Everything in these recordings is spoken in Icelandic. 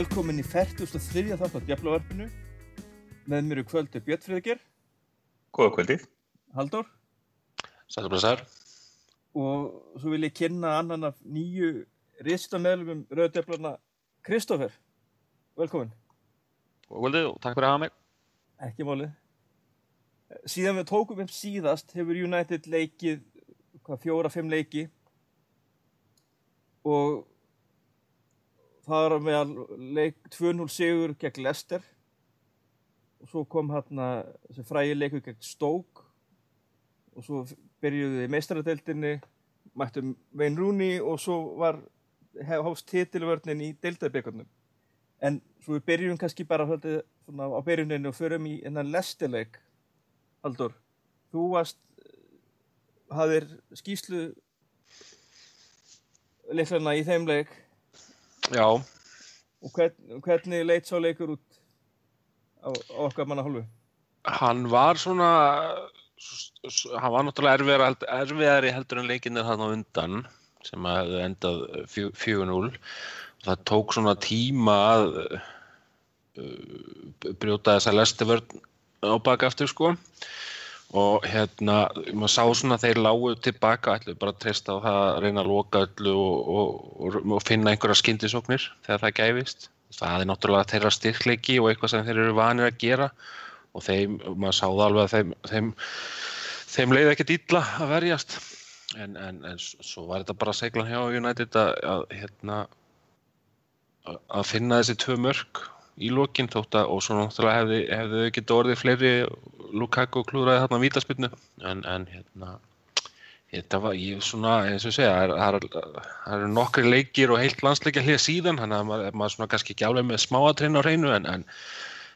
Velkomin í 43. þátt á Djaflavarpinu. Með mér í kvöldu Björn Friðger, Góða kvöldið. Halldór Sæður blessaður. og svo vil ég kynna annan af nýju riðstamöðlum Rauðdjaflarna, Kristófer. Velkomin. Og kvöldið og takk fyrir að hafa mig. Ekki málið. Síðan við tókum upp síðast hefur United leikið hvað, fjóra, fimm leiki og það var meðal leik 2-0 sigur gegn Leicester. Og svo kom hérna þessi frægi leikur gegn Stoke. Og svo byrjuði í meistaradeildinni mættum Wayne Rooney og svo var hófst titilvörnin í deildabíkarnum en svo við byrjum kannski bara svolítið, svona, á byrjuninu og förum í enn Leicester-leik. Haldur, þú varst hafðir skýslu leiklana í þeim leik Já, og hvern, hvernig leit svo leikur út á, á okkar manna hálfu? hann var svona, hann var náttúrulega erfiðari, held- erfiðari heldur en leikinnir hann á undan sem hefði endað fjö- 4-0. Það tók svona tíma að uh, brjóta þessa lestivörn á baka aftur sko og hérna, maður sá svona að þeir lágu tilbaka allir bara treysta á það að reyna að loka öllu og, og, og, finna einhverja skyndisóknir þegar það gæfist. Það er náttúrulega þeirra styrkleiki og eitthvað sem þeir eru vanir að gera. Og þeim, maður sá það alveg að þeim, þeim, þeim leiði ekkert illa að verjast. En, en, en svo var þetta bara seglan hjá United að, að hérna að finna þessi tvö mörg í lokin þótt að og svo náttúrulega hefði, hefði getið orðið fleiri Lukaku klúraði þarna vítaspilnu en, en hérna þetta var, ég svona, eins og segja það er- er- eru nokkri leikir og heilt landsleikja hlið síðan, þannig að maður, maður svona kannski ekki álega með smáatrinn á hreinu en, en,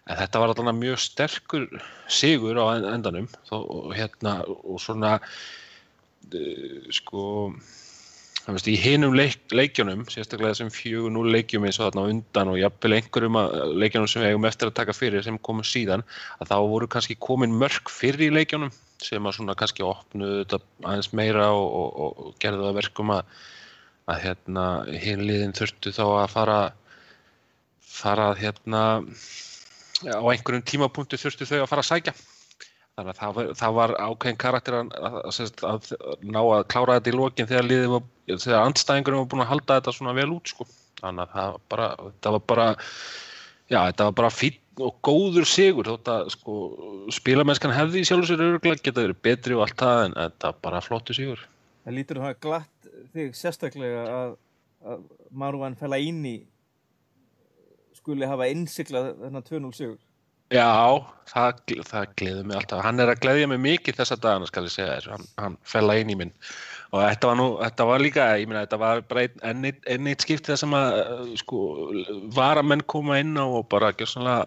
en þetta var alltaf mjög sterkur sigur á en- endanum. Þó, og hérna, og svona uh, sko veist, í hinum leik, leikjunum sérstaklega þessum 4-0 leikjum eins og þarna undan og jafnvel einhverjum leikjunum sem við eigum eftir að taka fyrir sem komum síðan að þá voru kannski komin mörg fyrir í leikjunum sem að svona kannski opnuðu þetta aðeins meira og, og, og, gerðu það að verkum að, að hérna hinliðin þurftu þá að fara fara hérna á einhverjum tímapunktu þurftu þau að fara að sækja þannig að það var, það var ákveðin karakter að, að, að, að ná að klára þetta í lokin þegar liðið var, þegar andstæðingurum var búin að halda þetta svona vel út sko. þannig að það bara, þetta var bara já, þetta var bara fín og góður sigur þótt að sko, spilamennskan hefði í sjálfur sér öruglega geta verið betri og allt það en þetta var bara flottu sigur Það lítur að hafa glatt þig sérstaklega að Marwan Fellaini skuli hafa innsiklað þennan 2-0 sigur. Já, það, það gleður mig alltaf. Hann er að gleðja mig mikið þessa dagana, skal ég segja þér. Hann, hann fella inn í minn. Og þetta var nú, þetta var líka, ég meina, þetta var bara enn eitt, enn eitt skipti það sem að, uh, sko, varamenn koma inn á og bara gjörsanlega,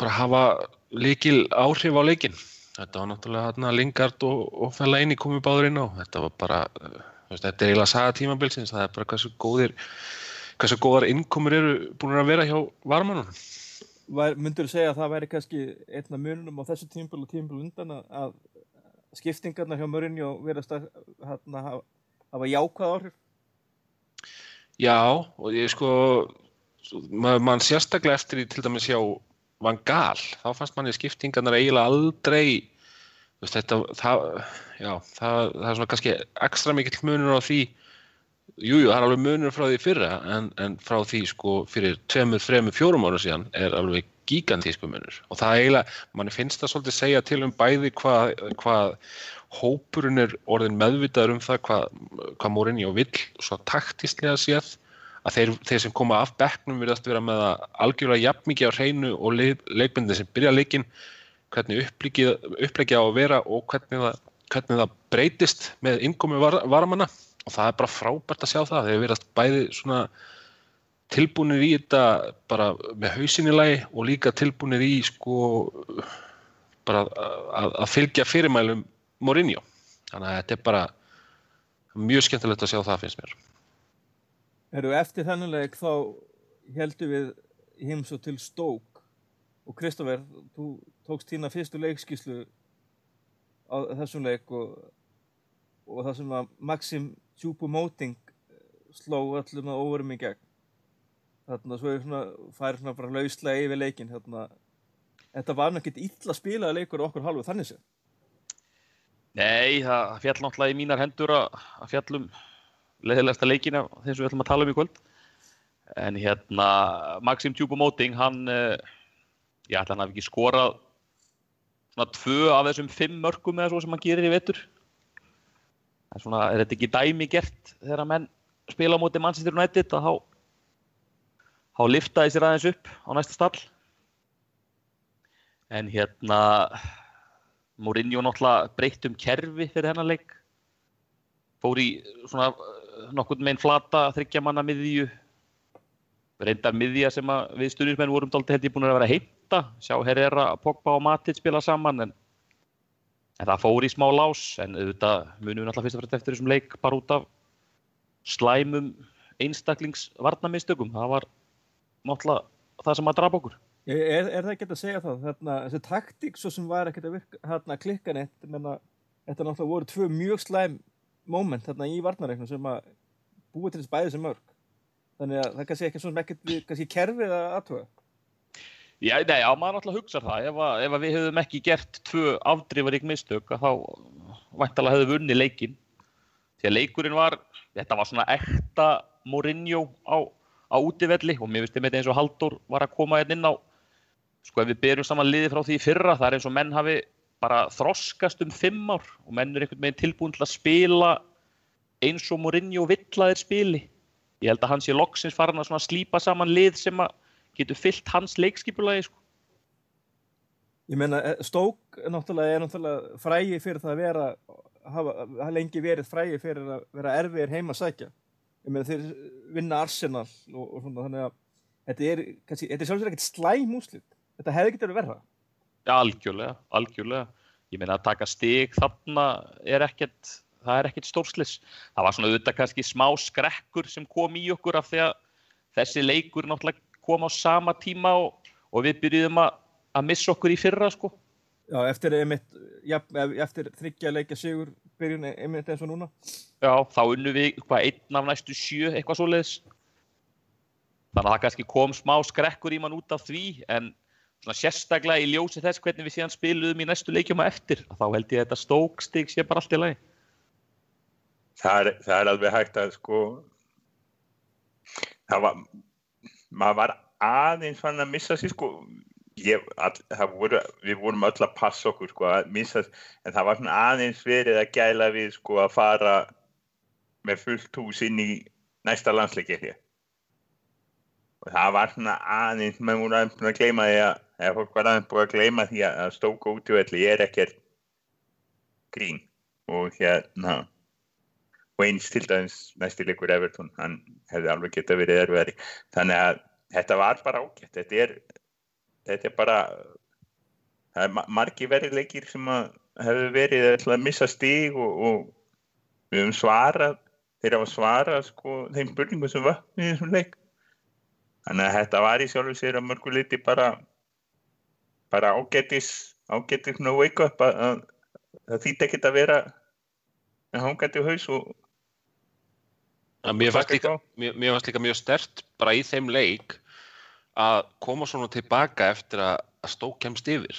bara hafa líkil áhrif á leikinn. Þetta var náttúrulega hérna Lingard og, og fella inn í komið báður inn á. Þetta var bara, þú veist, þetta er eiginlega saga tímabilsins. Það er bara hversu góðir, hversu góðar innkomur eru búin að vera hjá varmannunum. Myndur þú segja að það væri kannski einna mununum á þessu tímbil og tímbil undan að, skiptingarna hjá Mourinho verðast að hérna, hafa, jákvæð áhrif? Já, og ég sko, maður man sérstaklega eftir í til dæmis hjá Van Gaal, þá fannst manni skiptingarnar eiginlega aldrei, veist, þetta, það, já, það, það er svona kannski ekstra mikill munur á því, jújú, jú, það er alveg munur frá því fyrra, en, en frá því sko fyrir tveimur, þreimur, fjórum ára síðan er alveg gigantísku munur. Og það eiginlega, manni finnst það svolítið segja til um bæði hvað, hvað hópurinn er orðin meðvitaður um það hvað, hvað Mourinho vill svo taktíslega séð að þeir, þeir sem koma af bekknum virðast vera með að algjörlega jafn mikið á hreinu og leikmyndin sem byrja leikin hvernig upplegið á að vera og hvernig það, hvernig það breytist með innkomi var, varamanna og það er bara frábært að sjá það þeir verðast bæði svona tilbúinir í þetta bara með hausinni lagi og líka tilbúinir í sko bara að, að fylgja fyrirmælum Mourinho. Þannig að þetta er bara mjög skemmtilegt að sjá það finnst mér. Eru eftir þennuleik þá heldum við heims og til Stók og Kristoffer, þú tókst þína fyrstu leikskíslu á þessum leik og, og það sem að Maxim Tjúpumóting sló öllum að óverum í gegn. þarna svo er svona, færi svona bara lauslega yfir leikin þarna, þetta var náttúrulega illa spilaða leikur okkur halvu þannig sem Nei, það fjall náttúrulega í mínar hendur að, fjallum leðilegsta leikina þeim sem við ætlum að tala um í kvöld. En hérna Maxim Tjúbumóting hann ég ætla hann að ekki skorað svona tvö af þessum fimm mörgum eða svo sem hann gerir í er svona, er þetta ekki dæmi gert þegar menn spila á móti Manchester United að þá liftaði sér aðeins upp á næsta stall? En hérna Mourinho náttúrulega breytt um kerfi fyrir hennar leik. Fór í svona nokkurn meginn flata þryggja manna miðju. Reyndar miðja sem við stuðnismenn vorum held ég búin að vera að heimta. Sjá Herrera, Pogba og Matic spila saman en, en það fór í smá lás en auðvitað munum við náttúrulega fyrst og fremst eftir þessum leik bara út af slæmum einstaklingsvarnamistökum það var náttúrulega það sem að drapa okkur Er, er það ekki að segja það? Þarna, þessi taktík svo sem var ekkert að virka, hérna, klikka neitt, menna, þetta náttúrulega voru tvö mjög slæm moment þarna í varnareiknum sem að búið til þess bæði sem mörg. Þannig að það kannski ekki svona ekkert, kannski kerfið að aðtöða. Já, nei, já, maður náttúrulega hugsa það. Ef, að, ef að við hefðum ekki gert tvö afdrifarík mistök, þá væntalega hefðum við unni leikin. Því að leikurinn var, þetta var svona ekta Mourinho á, á útivelli og mér finnst þetta eins og Haldur var að koma hérna inn á sko ef við byrjum saman liði frá því fyrra það er eins og menn hafi bara þroskast um fimm ár og menn er einhvern veginn tilbúin til að spila eins og Mourinho villaðir spili ég held að hans í loksins farin að slípa saman lið sem getur fyllt hans leikskipulagi sko. Ég meina Stók náttúrulega er náttúrulega frægi fyrir það að vera hafa lengi verið frægi fyrir að vera erfiðir heima að sækja. Ég meina þeir vinna Arsenal og, og svona þannig að þetta er, kannski, þetta er sjálfsögur ekkert slæm úslit þetta hefði getið verið verða ja, algjörlega, algjörlega. Ég meina að taka stig þarna er ekkert, það er ekkert stórslis það var svona auðvitað kannski smá skrekkur sem kom í okkur af því að þessi leikur náttúrulega kom á sama tíma og, og við byrjuðum að, að missa okkur í fyrra sko. Já, eftir, einmitt, ja, eftir þryggja leikja sigur byrjun einmitt eins og núna. Já, þá unnu við hvað einn af næstu sjö eitthvað svo leiðis þannig að það kannski kom smá skrekkur í mann út af því en svona sérstaklega í ljósi þess hvernig við síðan spiluðum í næstu leikjum að eftir þá held ég að þetta stókstig sé bara allt í lagi. Það er, það er alveg hægt að sko það var maður var aðeins fann að missa sér sko. Ég, all, voru, við vorum öll að passa okkur sko að missa en það var svona aðeins verið að gæla við sko að fara með fullt hús inn í næsta landsleiki hér og það var svona aðeins, maður voru aðeins búin að gleyma því að, eða fólk var aðeins búin að gleyma því að stóka út í velli. Er ekkert grín. Og hérna og eins til dæmis næstilegur Everton, hann hefði alveg gett að verið erfiðari, þannig að þetta var bara ágætt, þetta er þetta er bara það er margi verið leikir sem að hefur verið að missa stíg og, og við höfum svarað þeir hafa svarað sko þeim spurningum sem var í þessum leik. Þannig að þetta var í sjálfu sér að mörgu liti bara, bara ágættis, ágættis ná wake up að, að það þýtti ekkert að vera hangandi haus og... mér fannst líka, líka mjög stert bara í þeim leik að koma svona tilbaka eftir að, stók kemst yfir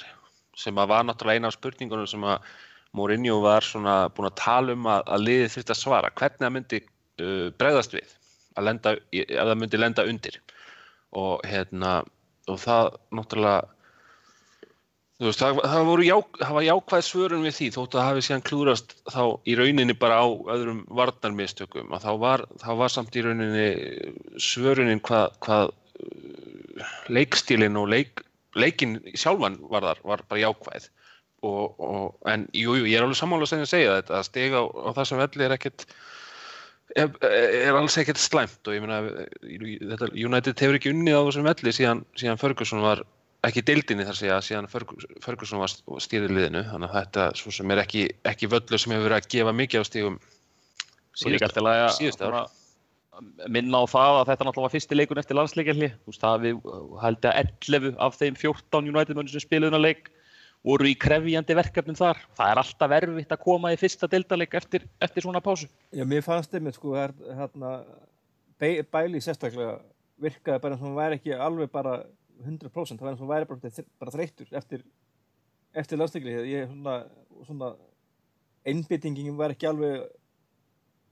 sem að var náttúrulega eina af spurningunum sem að Mourinho var svona búin að tala um að, að liðið þurfti að svara. Hvernig það myndi uh, bregðast við að, lenda, að það myndi lenda undir? Og hérna og það náttúrulega veist, það, það já, það var jákvæð svörun við því þótt að það hafi síðan klúrast þá í rauninni bara á öðrum varnarmistökum að þá var, þá var samt í rauninni svörunin hvað, hvað uh, leikstílin og leik, leikin sjálfan var þar, var bara jákvæð. Og, og en jú, jú, ég er alveg sammála að segja þetta að stega á, á þessum velli er ekkert er, er alls ekkert slæmt og ég þetta, United hefur ekki unnið á þessum velli síðan, síðan Ferguson var ekki deildinni þar segja síðan Ferguson var stýrið liðinu þannig að þetta svo sem er ekki, ekki völlu sem hefur verið að gefa mikið á stígum síðust ára minna á það að þetta náttúrulega var fyrsti leikun eftir landsleikarli þú veist það við held að 11 af þeim 14 United mönnum sem spiluðuna leik voru í krefjandi verkefnum þar. Það er alltaf verfitt að koma í fyrsta deildaleg eftir, eftir svona pásu. Já, mér fannst einmitt sko, hérna, bæli sérstaklega virkaði bara og hann væri ekki alveg bara 100% það og hann væri bara, bara þreyttur eftir, eftir landsleikli ég svona, svona einbyttingin var ekki alveg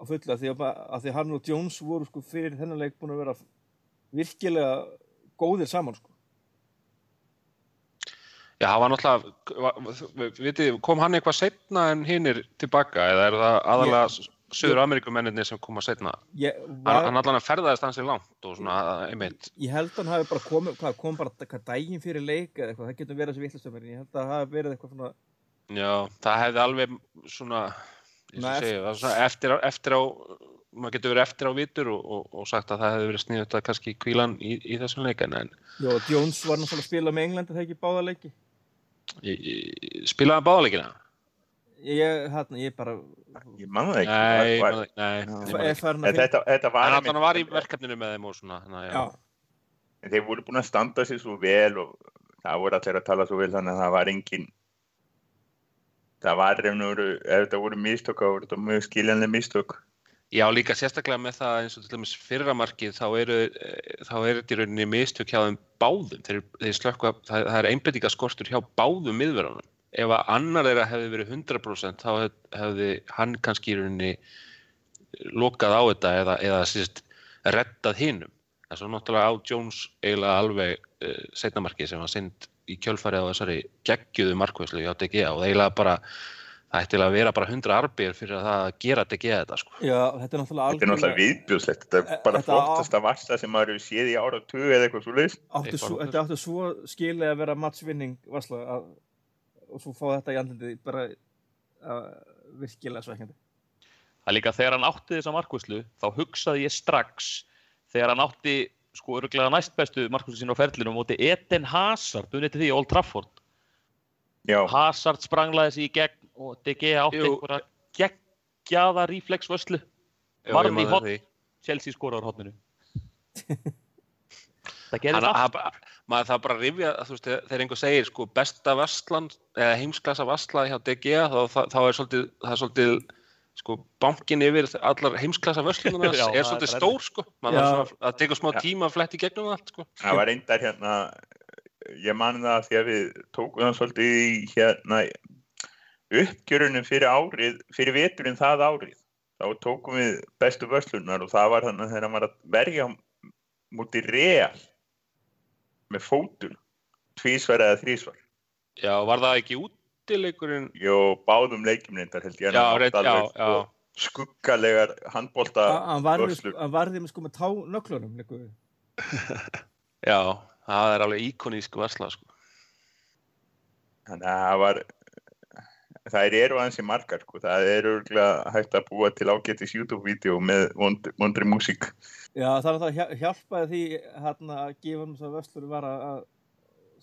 á fulla því að, að því hann og Jones voru sko fyrir þennan leik búin að vera virkilega góðir saman sko. Já, það var náttúrulega, vitið, kom hann eitthvað setna en hinn er tilbaka eða er það aðalega Suður Ameríkumennir sem koma setna? Ég, var, hann, hann allan að ferðaðist hans í langt og svona, einmitt. Ég held að hann hafi bara komið, hvað, kom bara hvað dægin fyrir leik eða eitthvað, það getur verið þessi vittlistöfnir, ég held að það hafi verið eitthvað svona... Já, það hefði alveg svona, ég sé segja, það svona eftir eftir á, maður getur verið eftir á vitur og, og, og sagt að það hefði verið sniðut að kannski kvílan í, í þessum leikan, en... Já, Jones var náttúrulega að spila með Englandi þegar ekki báða leiki. Ég, ég, spilaði báðaleikina? Ég, hérna, ég bara... Ég manna það ekki. Nei, var, var, nei. nei þetta, þetta var... En hann var í verkefninu með þeim og svona, hana, já. já. En þeir voru búin að standa sér svo vel og það voru allir að tala svo vel þannig að það var engin... Það var ef þetta voru mistök, þá voru þetta mjög skiljanlega mistök. Já, líka sérstaklega með það eins og til dæmis fyrramarkið þá eru þá er þetta í rauninni mistök hjá þeim báðum. Þeir, þeir slökka, það, það er einbindingaskortur hjá báðum miðverðanum ef að annar þeirra hefði verið 100% þá hef, hefði hann kannski í rauninni lokað á þetta eða, eða síst rettað hinnum. Það er svo náttúrulega á Jones eiginlega alveg uh, setnamarki sem var synd í kjölfarið á þessari geggjuðu markvæslu í ATG og eiginlega bara það ætti að vera bara 100 arbið fyrir að það gera ATG þetta sko. Já, þetta er náttúrulega algjörlega... Þetta er náttúrulega viðbjóðslegt, þetta er bara þetta flottasta á... varsla sem maður hefur séð í ára og tugu eða eitthvað svo leiðis. Þetta áttu svo skilið að vera matchvinning varsla að og svo fá þetta í andlindi bara uh, virkilega sveikandi. Það er líka þegar hann átti þessa markvæslu þá hugsaði ég strax þegar hann átti sko öruglega næst bestu markvæslu sín á ferlinu móti Eden Hazard, unni til því Old Trafford. Já. Hazard spranglaði sér í gegn og DG átti einhverja geggjaða ríflexvöslu. Varði í hotn, Chelsea skoraður hotninu. það gerir allt maður það bara rifja, þú veist, þegar einhver segir sko besta vestlan, eða heimsklassa vestla hjá DG, þá, þá, þá er svolítið, það er svolítið, sko, bankin yfir allar heimsklassa vestlunar er svolítið er stór, sko, maður það tekur smá tíma að fletti gegnum allt, sko. Það var reyndar hérna, ég man það því að við tókum það svolítið í hérna uppgjörunum fyrir árið, fyrir veturinn það árið, þá tókum við bestu vestlunar og það var þannig að þegar maður að verja mútið reall með fótun tvísvar eða þrísvar Já, var það ekki útileikurinn? Jó, báðum leikjum reyndar held ég. Já, reynd, já, já. sko, skuggalegar handbólta Hann varði með sko með tá nöklunum Já, það er alveg íkonísk varsla sko. Þannig að það var það eru aðeins í margar sko. það eru hægt að búa til ágættis YouTube-vídeó með vond, vondri músík Já, það er það hjálpaði því hérna að gefa um þess að Vöslur var að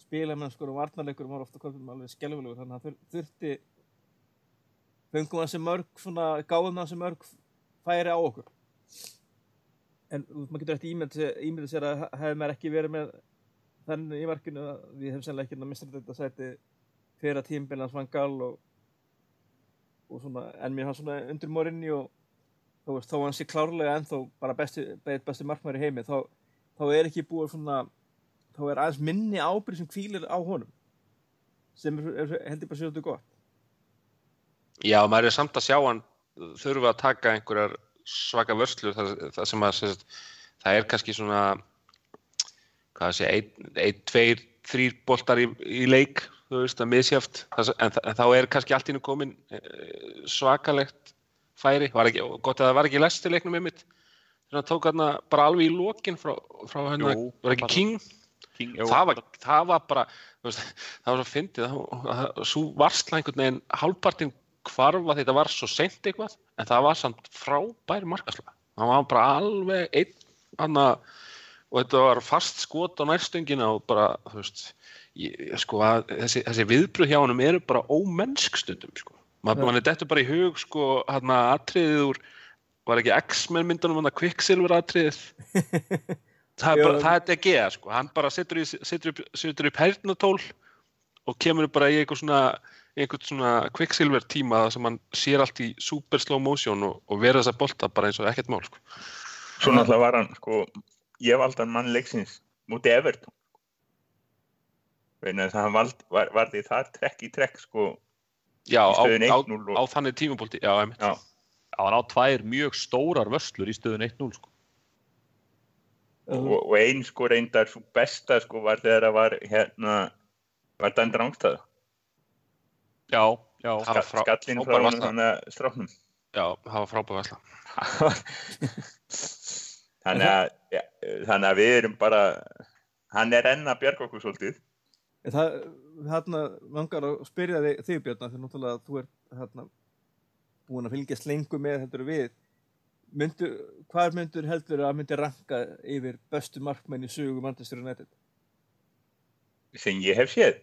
spila með sko og varnarleikur var ofta með alveg skelvilegur þannig að það þurfti fengum þessi mörg svona, gáðum þessi mörg færi á okkur en maður getur eftir ímyndið sér að hefði mér ekki verið með þennu í markinu við hefum sennilega ekki mistað þetta sæti fyrir að tímbilans vann gal og og svona, en mér hann svona undir morinni og þá, veist, þá hann sé klárlega ennþá bara besti, besti markmæri heimi þá, þá er ekki búið svona þá er aðeins minni ábyrg sem kvílir á honum sem er, er, heldur bara svolítið gott. Já, maður er samt að sjá hann þurfa að taka einhverjar svaka vörslur það, það sem að sérst, það er kannski svona hvað sé, ein, ein, tveir þrýr boltar í, í leik þú veist, að misjáft en, en þá er kannski allt innu komin eh, svakalegt færi. Ekki, gott að það var ekki lestileiknum með mitt þannig að tók hérna bara alveg í lokin frá, frá hérna, Jú, var ekki King, King það, var, það var bara veist, það var svo fyndið svo varsla einhvern veginn halvpartin hvarfa þetta var svo sent eitthvað en það var samt frábær markasla það var bara alveg einn anna, og þetta var fast skot á nærstöngina og bara þú veist ég, sko, að, þessi, þessi viðbröð hjá hann eru bara ómennsk stundum sko. Man, mann er þetta bara í hug sko, hann að atriðið úr var ekki X-Men myndunum hann að Quicksilver atriðið? Það er bara, það er DG sko. Hann bara setur, upp, hernatól og kemur bara í eitthvað svona einhvern svona Quicksilver tíma sem hann sér allt í super slow motion og, og verður þess að bolta bara eins og ekkert mál sko. Svo náttúrulega var hann sko ég valdi hann mann leiksins múti Everton þess að hann vald, var, var því þar trekk í trekk sko Já, í á, stöðun á, 1-0 á og, þannig tímupólti, já, einmitt. já, Já, hann á tvær mjög stórar vörslur í stöðun 1-0 sko. og, og ein sko reyndar svo besta sko var þegar það var hérna var Dan Drángstað Já, já, var frá- skallin frá þannig að stráknum. Já, það var frábæð vesla. þannig að ja, þannig að við erum bara hann er enn að bjarga okkur svolítið En Það, hérna, langar að spyrja þig, þig Björna, þegar náttúrulega þú ert, hérna, búin að fylgjast lengur með heldur við. Myndu, hvað myndur heldur að myndi ranka yfir bestu markmenn í sögu Manchester United? sem ég hef séð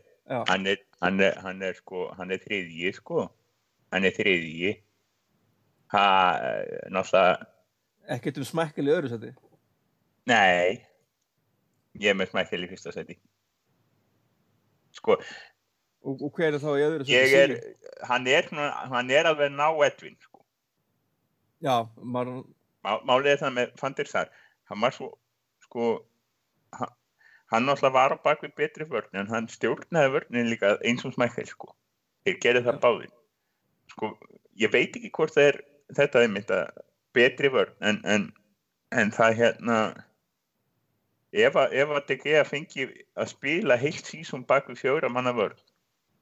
hann er, hann er, hann er sko hann er þriðji sko hann er þriðji ha, náttúrulega ekkert um smækkeli öðru seti. nei ég er með smækkel í fyrsta seti sko Og, og hver er þá í öðru er hann er, hann er alveg ná Edvin sko. Já, maður, Má- málið er það með Fandir þar. Hann var svo sko hann, hann náttúrulega var á bak við betri vörn en hann stjórnaði vörnin líka eins og smækkel sko. Þeir gerði það báðir. Sko ég veit ekki hvort er þetta er mynd að betri vörn en, en, en það hérna ef að, DG fengi að spila heilt sísum bak við fjóra manna vörn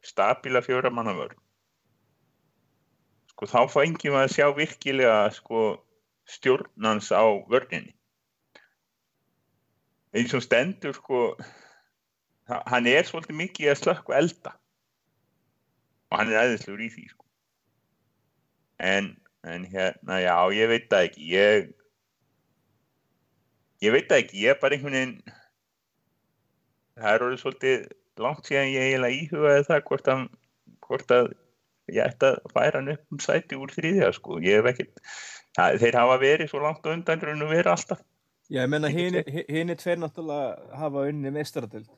stabíla fjóra manna vörn sko þá fengjum við að sjá virkilega sko stjórnans á vörninni. Eins og stendur sko ha- hann er svolítið mikið að slökku elda. Og hann er æðislegur í því sko. En, en hérna já ég veit það ekki. Ég ég veit það ekki ég er bara einhvern veginn það er orðið svolítið langt síðan ég eiginlega íhugaði það hvort að, hvort að ég ætti að færa hann upp um sæti úr þriðja sko. Ég hef ekkert það, þeir hafa verið svo langt undan raun og verið alltaf. Já, ég menna hinn er tveir náttúrulega hafa unni meistaradöld.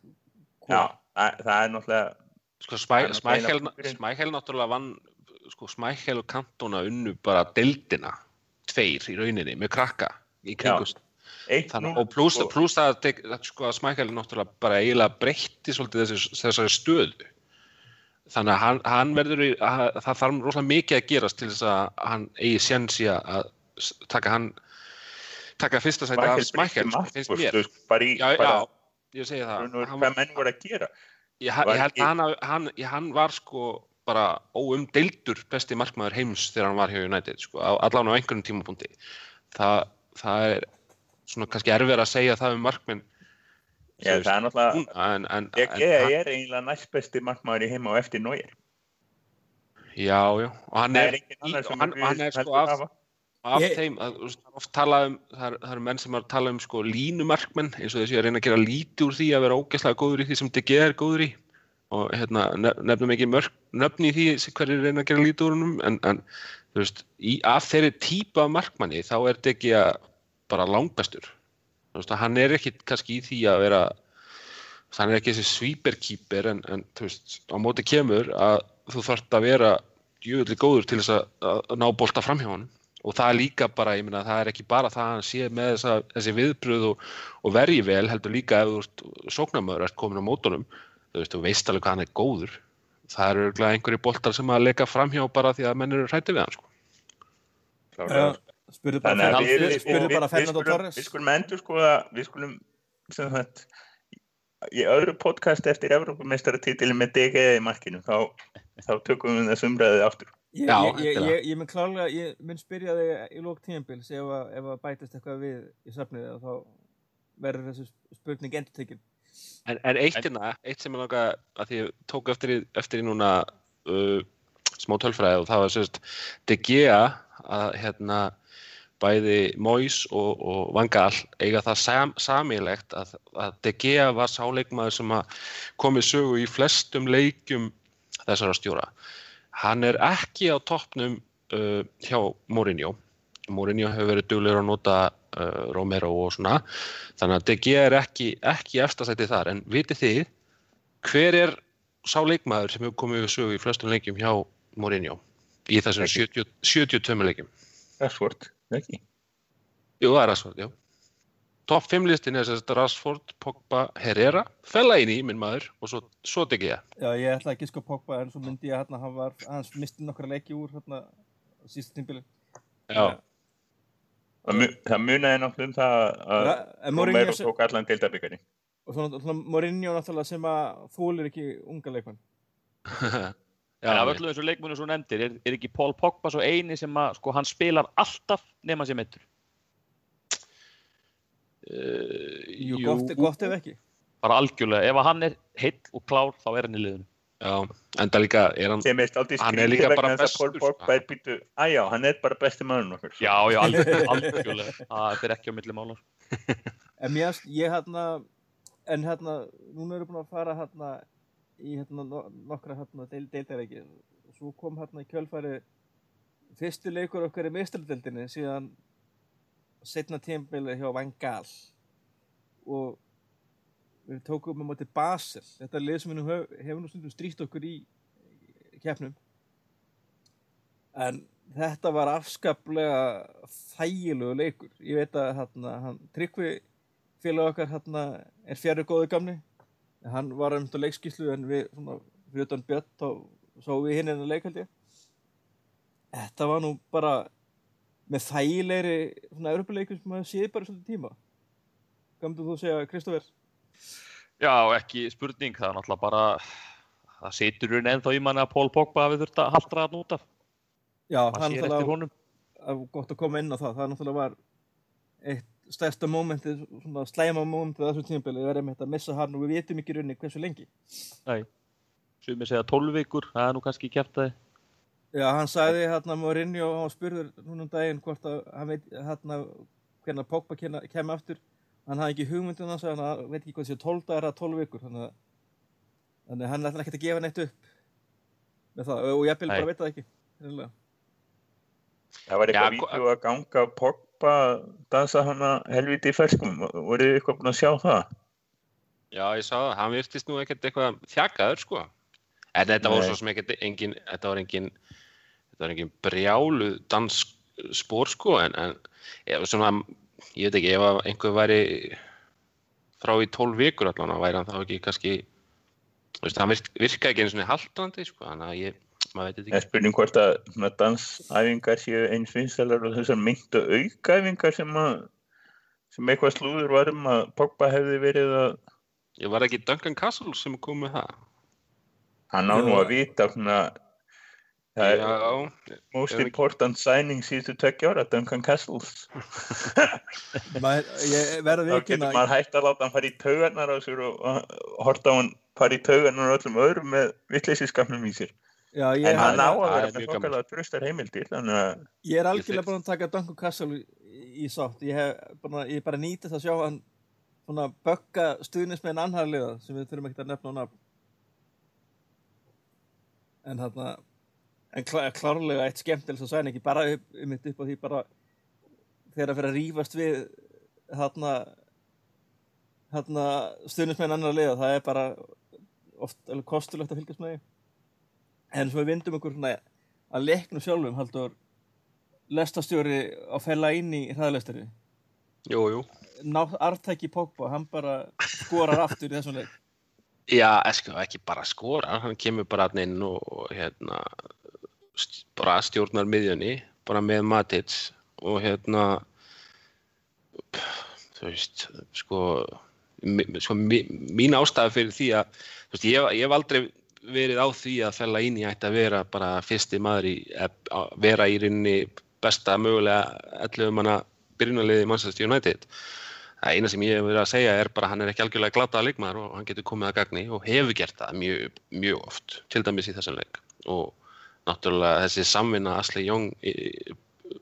já, það, það er náttúrulega Sko, Smæ, Það Smækkel, náttúrulega náttúrulega vann, sko, Smækkel og Kantona unnu bara deildina, tveir í rauninni, með krakka í kringust. Núll, og pluss sko. plus það, sko, að Smækkel náttúrulega bara eiginlega breytti svolítið þessari stöðu. Þannig að hann, hann verður, í, að, það þarf rosalega mikið að gerast til þess að hann eigi séns í að taka hann, taka fyrsta sæti af í Já, já, ég segi það. hvað menn voru að gera Ég, ég held að hann, hann, hann var sko bara óumdeildur besti markmaður heims þegar hann var hjá United sko, allan á einhverjum tímapunkti. Það, það er svona kannski erfið að segja það um markminn Já, það er náttúrulega núna, en, en, ég, ég er eiginlega næst besti markmaður í heima og eftir Nóir já, já, og hann er, er og hann, að hann er sko af, af Ég- þeim, að, um, það, er, það eru menn sem er að tala um sko línumarkmenn eins og þessi að reyna að gera lítið úr því að vera ógeðslega góður í því sem DG er góður í. Og hérna, nef- nefnum ekki mörg nöfn í því sem hverju reyna að gera lítið úr húnum en, en þú veist, í, af þeirri típa af markmanni þá er DG bara langbestur veist, að hann er ekki kannski í því að vera hann er ekki þessi svíperkýper en, en þú veist, á móti kemur að þú þarft að vera djúvillig góður til þess að, að ná bolta fram hjá hann og það er líka bara, ég meina, það er ekki bara það að hann sé með þessa, þessi viðbröð og, og verji vel, heldur líka ef þú sóknarmöður, ert komin á mótunum þú veist, þú veist alveg hvað hann er góður það eru örgulega einhverju boltar sem að leika fram hjá bara því að menn eru hrætti við hann sko. Klárlega. Spurðu bara, bara Fernando Torres. við skulum endur sko að við skulum sem sagt í öðru podcast eftir Evrópumestaratitilin með DG í markinu þá, þá tökum við þess umræðið aftur Ég, Já, ég, ég, ég, ég mun klárlega, ég mun spyrja þig í lók tímabils ef, að- ef að bætist eitthvað við í safnið og þá verður þessu spurning endur tekinn. en, en eitt hérna, eitt sem ég langa að því ég tók eftir í, eftir í núna uh, smá tölfræði og það var sérst De Gea að hérna bæði Mois og, og Van Gaal eiga það sam, samílegt að, að De Gea var sáleikmaður sem komið sögu í flestum leikjum þessara stjóra. Hann er ekki á toppnum uh, hjá Mourinho. Mourinho hefur verið duglegur að nota uh, Romero og svona. Þannig að De Gea er ekki, ekki eftirsætið þar. En vitið þið, hver er sá leikmaður sem hefur komið sögu í flestum leikjum hjá Mourinho í þessum Ekki. 70, 72 leikjum? Rashford, ekki? Jú, það er að svart, já. topp 5 listin er að Rashford, Pogba, Herrera, Fellaini, minn maður, og svo, svo tekið ég. Já, ég ætla ekki sko Pogba en svo myndi ég hérna, hann var, hans misti nokkra leiki úr hérna sísta tímbili. Já, Það mu- það munaði náttúrulega um það að Romero tók allan deildabikari. og svona, svona Mourinho náttúrulega sem að þólir ekki unga leikmann. já, en af nei. öllum þessu leikmunum svo nefndir er, er ekki Paul Pogba svo eini sem að sko hann spilar alltaf nema sem eittur Uh, Jú, gott, gott ef ekki. bara algjörlega, ef að hann er heill og klár þá er hann í liðinu. Já, enda líka er hann, Sem er aldrei Hann er skrítið líka bara vegna þess að bestur, Pogba er býtu, æjá, hann er bara besti maður okkur. já, já, algjörlega, það er ekki á milli málar En mér, ég hérna, en hérna, núna erum við búin að fara hérna í hérna no, nokkra hérna deil, deildareiki. Svo kom hérna í kjölfæri fyrsti leikur okkar í meistaradeildinni síðan setna tímbili hjá Van Gaal og við tókum á móti Basel. Þetta lið sem við nú hef, hefur nú stundum stríkt okkur í keppnum. En þetta var afskaplega þægilegu leikur. Ég veit að hérna, hann, Tryggvi félag okkar hérna, er fjari góðu gamni. Hann var um þetta leikskíslu en við, svona, fyrir utan Björn, þá sáum við hinn en að leika held ég. Þetta var nú bara með þægilegri svona Európa-leikur sem maður séð bara svolítið tíma. Myndir þú segja, Kristófer? já, ekki spurning, það er náttúrulega bara það situr hún ennþá í manni að Paul Pogba hafi þurft að haldra hann út af Já, sér eftir náttúrulega gott að koma inn á það. Það náttúrulega var eitt stærsta mómentið, svona slæma mómentið á þessum tímabili, við verðum að missa hann og við vitum ekki í rauninni hversu lengi. Nei. Sumir segja 12 vikur, það er nú kannski kæft að Já, hann sagði hérna Mourinho og hann spurður núna um daginn hvort að hann veit hérna hvernig Pogba kemur kem aftur hann hafði ekki hugmyndin hans hann veit ekki hvað sé 12 dagar eða 12 vikur þannig að að hann ætla ekki að gefa neitt upp með það og ég vil bara veit það ekki. Það var eitthvað Pogba dansa hana helviti í ferskum. Voruð þið eitthvað búin að sjá það? Já, ég sá það, hann virtist nú ekkert eitthvað þjakaður, sko. En þetta var Nei. svo sem ekkert engin, þetta var engin, þetta var engin brjálu dansk spór, sko, en, en ef, svona, ég veit ekki, ef einhver væri frá í 12 vikur allan, væri hann þá ekki kannski, veist, hann virk, virkaði ekki einu svona haldrandi, sko, þannig að ég, maður veit þetta Ég ekki. spurning hvort að svona dansæfingar séu eins vinsalar og þessar myndu aukæfingar sem að sem eitthvað slúður var um að Pogba hefði verið að Ég var ekki Duncan Castle sem kom með það. hann á nú að vita svona það er Já, most important signing síðustu tökja ára Duncan Castles þá getur maður hægt að láta hann fara í taugarnar á sér og, og horta á hann fara í taugarnar á öllum öðrum með vitleysisskapnum í sér já, ég, en hann á að vera er með þokkalega tröstar heimildir ég er algjörlega búin að taka Duncan Castle í, sátt. Ég hef bara, ég bara nýtist að sjá hann svona bögga stuðnismenn anharliða sem við þurfum ekkert að nefna á nafn. En þarna en klá, klárlega eitt skemmtilegst að sæna ekki bara upp, um upp á því bara þegar að fyrir að rífast við þarna þarna stuðnismenn anharliða það er bara oft kostulegt að fylgjast með því en svo við vindum okkur svona að leiknum sjálfum haldur lestastjóri á fella inn í hraðlestari jú, jú. ná arftæki Pogba, hann bara skorar aftur í þessum leik Já, sko, ekki bara skora, hann kemur bara inn og, og hérna, bara stjórnar miðjunni, bara með Matits og hérna, þú veist, sko, sko mín ástæða fyrir því að, þú veist, ég, ég hef aldrei verið á því að fella inn í ætti að vera bara fyrsti maður í, að vera í rauninni besta mögulega 11 manna byrjunarliði Manchester United. Það eina sem ég hef verið að segja er bara að hann er ekki algjörlega glataða leikmaður og hann getur komið að gagni og hefur gert það mjög, mjög oft, til dæmis í þessum leik. Og náttúrulega þessi samvinna Asli Jóng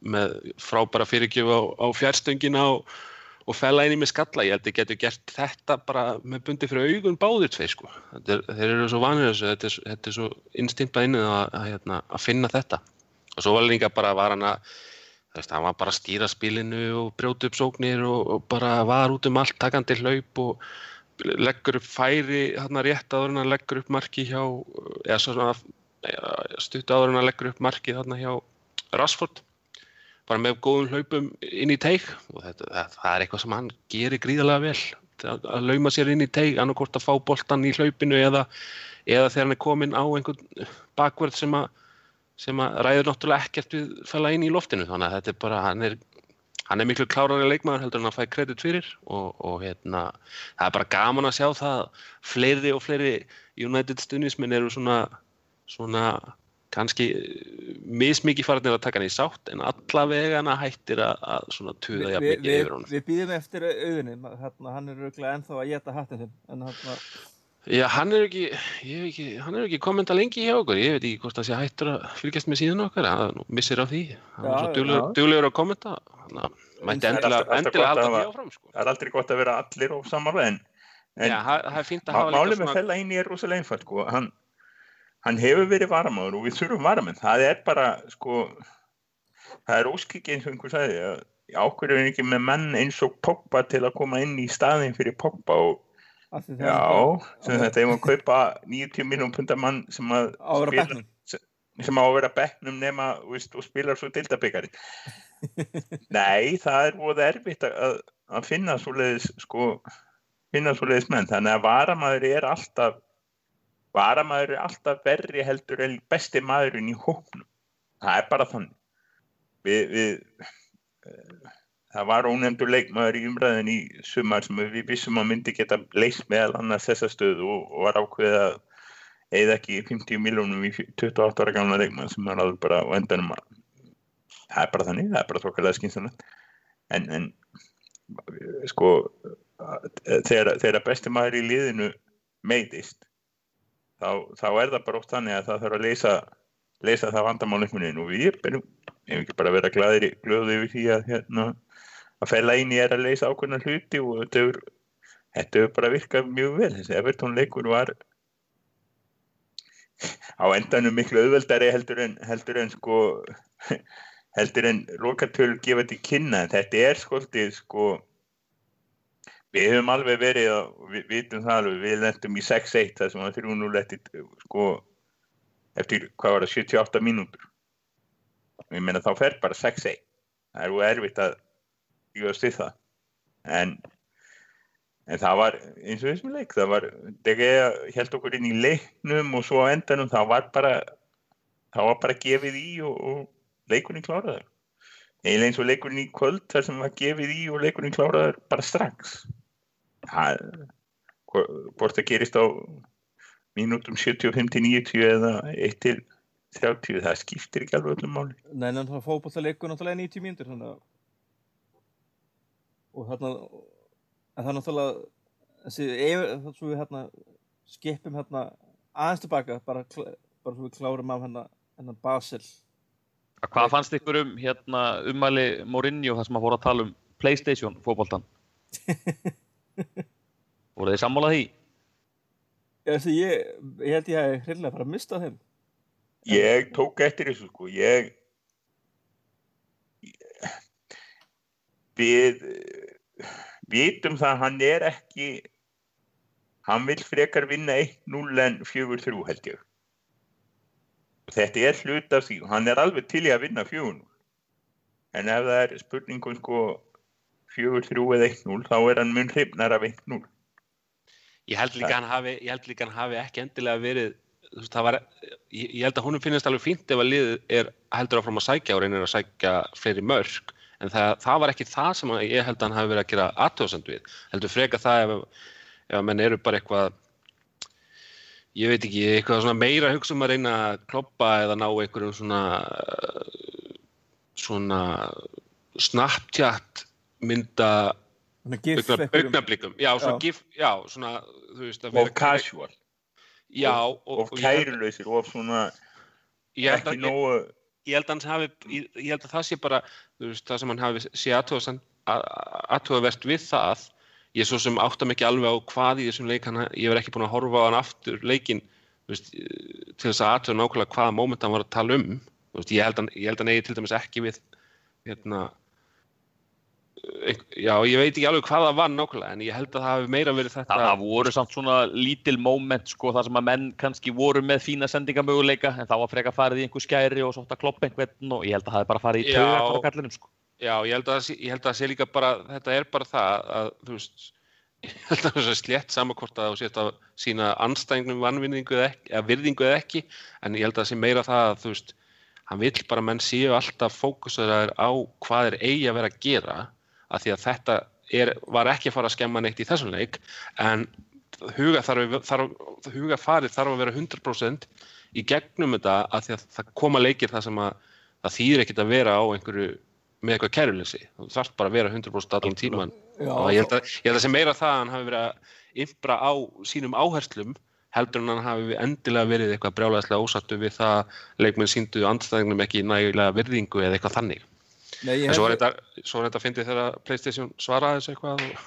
með frábæra fyrirgjöf á, á fjárstöngina og, og fella inn í með skalla, ég held að getur gert þetta bara með bundi fyrir augun báðir tvei sko. Er, þeir eru svo vanir þessu, þetta er, þetta er svo innstimpað inn að, að, hérna, að finna þetta. Og svo var líka bara var hann að hann var bara að stýra spilinu og brjóta upp sóknir og, og bara var út um allt takandi hlaup og leggur upp færi hann rétt áður en hann leggur upp marki hjá eða svona ja, stutt áður en hann leggur upp marki þarna hjá Rashford bara með góðum hlaupum inn í teig. Og þetta, það, það er eitthvað sem hann gerir gríðarlega vel. Að, að lauma sér inn í teig annarkort að fá boltan í hlaupinu eða, eða þegar hann er komin á einhvern bakverð sem að sem að ræður náttúrulega ekkert við fæla inn í loftinu. Þannig að þetta er bara, hann er hann er miklu klárari leikmaður heldur en að fæ kredit fyrir. Og, og hérna það er bara gaman að sjá það að fleiri og fleiri United stunismin eru svona svona kannski mismikið farnir að taka hann í sátt en allavega hann hættir að, að svona tuða jafn mikið yfir honum. við býðum eftir auðinni, hérna, hann er ennþá að geta hattin þinn, en hérna, Já, hann er ekki, ekki, hann er ekki kommenta lengi hjá okkur, ég veit ekki hvort það sé hættur að fylgjast með síðan okkar, hann missir af því, hann er svo duglegur, duglegur að kommenta, hann að mætti En- endilega, gott halda að því áfram, sko. Það er aldrei gott að vera allir og samanlega en, en Já, það er fínt að má- hafa líka svona, hann, hefur verið varamaður og við þurfum varamenn. Það er bara sko, það er óskikið eins og einhver sagði að ákveður er ekki með menn eins og Pogba til að koma inn í staðin fyrir Pogba og já, sem þetta ef maður kaupa 90 miljón pundar mann sem að að spila- sem á að vera bekknum nema veist, og spilar svo dildabikari nei, það er voða erfitt að, að finna svoleiðis sko, finna svoleiðis menn. Þannig að varamaður er alltaf varamaður er alltaf verri heldur en besti maðurinn í hóknum það er bara þannig. Við, við eh, það var ónefndur leikmaður í umræðin í sumar sem við vissum að myndi geta leist meðal annars þessa stöðu og, og var ákveðið að eða ekki 50 miljónum í 28 ára gamla leikmann sem er alveg bara á endanum að það er bara þannig, það er bara þokkalega skynsanlegt en, en sko þegar, þegar besti maður í liðinu meiðist þá, þá er það bara oft þannig að það þarf að leysa leysa það vandamál einhvern veginn og við erum ekki bara vera glæðir glöðu yfir því að hérna, að fæla í er að leysa ákveðna hluti og þetta hefur þetta hefur bara virkað mjög vel. Þessi Evertón leikur var á endanum miklu auðveldari heldur en heldur en sko heldur en lokatölu gefa til kynna þetta er skoltið sko við höfum alveg verið og við vitum það alveg, við lendum í 6-1 þar sem var 3-0 eftir sko eftir hvað var það 78 mínútur. Ég meina þá fer bara 6-1 það er úr erfitt að jögast við það. En en það var eins og þessum leik það var, þegar ég held okkur inn í leiknum og svo á endanum það var bara það var bara gefið í og, og leikurinn kláraður eiginlega eins og leikurinn í kvöld þar sem var gefið í og leikurinn kláraður bara strax. Það hvort það gerist á mínútum 75-90 eða 1-30 það skiptir ekki alveg öllum máli. Nei, en það fótbollalegur náttúrulega 90 mínútur þannig og þarna það er náttúrulega þessi, ef, svo við hérna skipum hérna aðeins tilbaka bara, bara svo við klárum af hérna Basel Hvað fannst ykkur um hérna umæli Mourinho þar sem að fóra að tala um Playstation fótboltan? Voru þið sammálað því? Þessi, ég, ég held ég hef hreinlega bara mistað þeim ég tók eftir þessu sko ég við vitum það að hann er ekki hann vil frekar vinna 1-0 en 4-3 held ég þetta er hlut af því. Og hann er alveg til í að vinna 4-0 en ef það er spurningum sko 4-3 eða 1-0 þá er hann mun hrifnar af 1-0 Ég held líka hann hafi, ég held líka hann hafi ekki endilega verið, veist, var, ég, ég held að honum finnast alveg fínt ef að liðið er heldur áfram að sækja og reynir að sækja fleiri mörg, en það, það var ekki það sem ég held að hann hafi verið að gera aðtöðsend við, heldur freka það ef, ef að menn eru bara eitthvað, ég veit ekki, eitthvað svona meira hugsa um að reyna að kloppa eða ná einhverjum svona, svona Snapchat mynda augnablikum, já, svona Já. gif, já, svona, þú veist, að og casual. Já, og, og, og kærulausir og svona ég held ekki að- nógu ég held að hans hafi, ég, ég held að það sé bara þú veist, það sem hann hafi sé aðtöðavert við það ég svo sem átta mig ekki alveg á hvað í þessum leik, hann, ég verð ekki búin að horfa á hann aftur leikin veist, til þess að aðtöða nákvæmlega hvaða móment hann var að tala um veist, ég held að, negi til dæmis ekki við hérna já, ég veit ekki alveg hvað það var nákvæmlega en ég held að það hafi meira verið þetta Það, voru samt svona lítil moment sko þar sem að menn kannski voru með fína sendingamöguleika en það var frekar farið í einhver skæri og svo átt að kloppa einhvern og ég held að það hefði bara farið í kallinum sko. Já, ég held að það sé- að líka bara þetta er bara það að þú veist ég held að það sé slétt saman hvort að þú sést að sína anstæðingnum vannvinningu eða virðingu eða ekki en ég held að það sé meira það að þú veist hann vill bara að menn séu alltaf fókusaður á hvað er eigi að vera að gera af því að þetta er, var ekki að fara að skemma neitt í þessum leik en huga, þarf, þarf, huga farið þarf að vera 100% í gegnum þetta af því að það koma leikir það sem að það þýðir ekkert að vera á einhverju með eitthvað kæruleysi, þú þarft bara að vera 100% allan tíman Já, og ég held að, ég held að sé meira það að hann hafi verið að ympra á sínum áherslum heldur en hann hafi endilega verið eitthvað brjálæðislega ósattu við það að leikmenn síndu andstæðingnum ekki nægilega virðingu eða eitthvað þannig. Nei, ég en svo er þetta, þetta fyndið þegar Playstation svaraði þessu eitthvað og,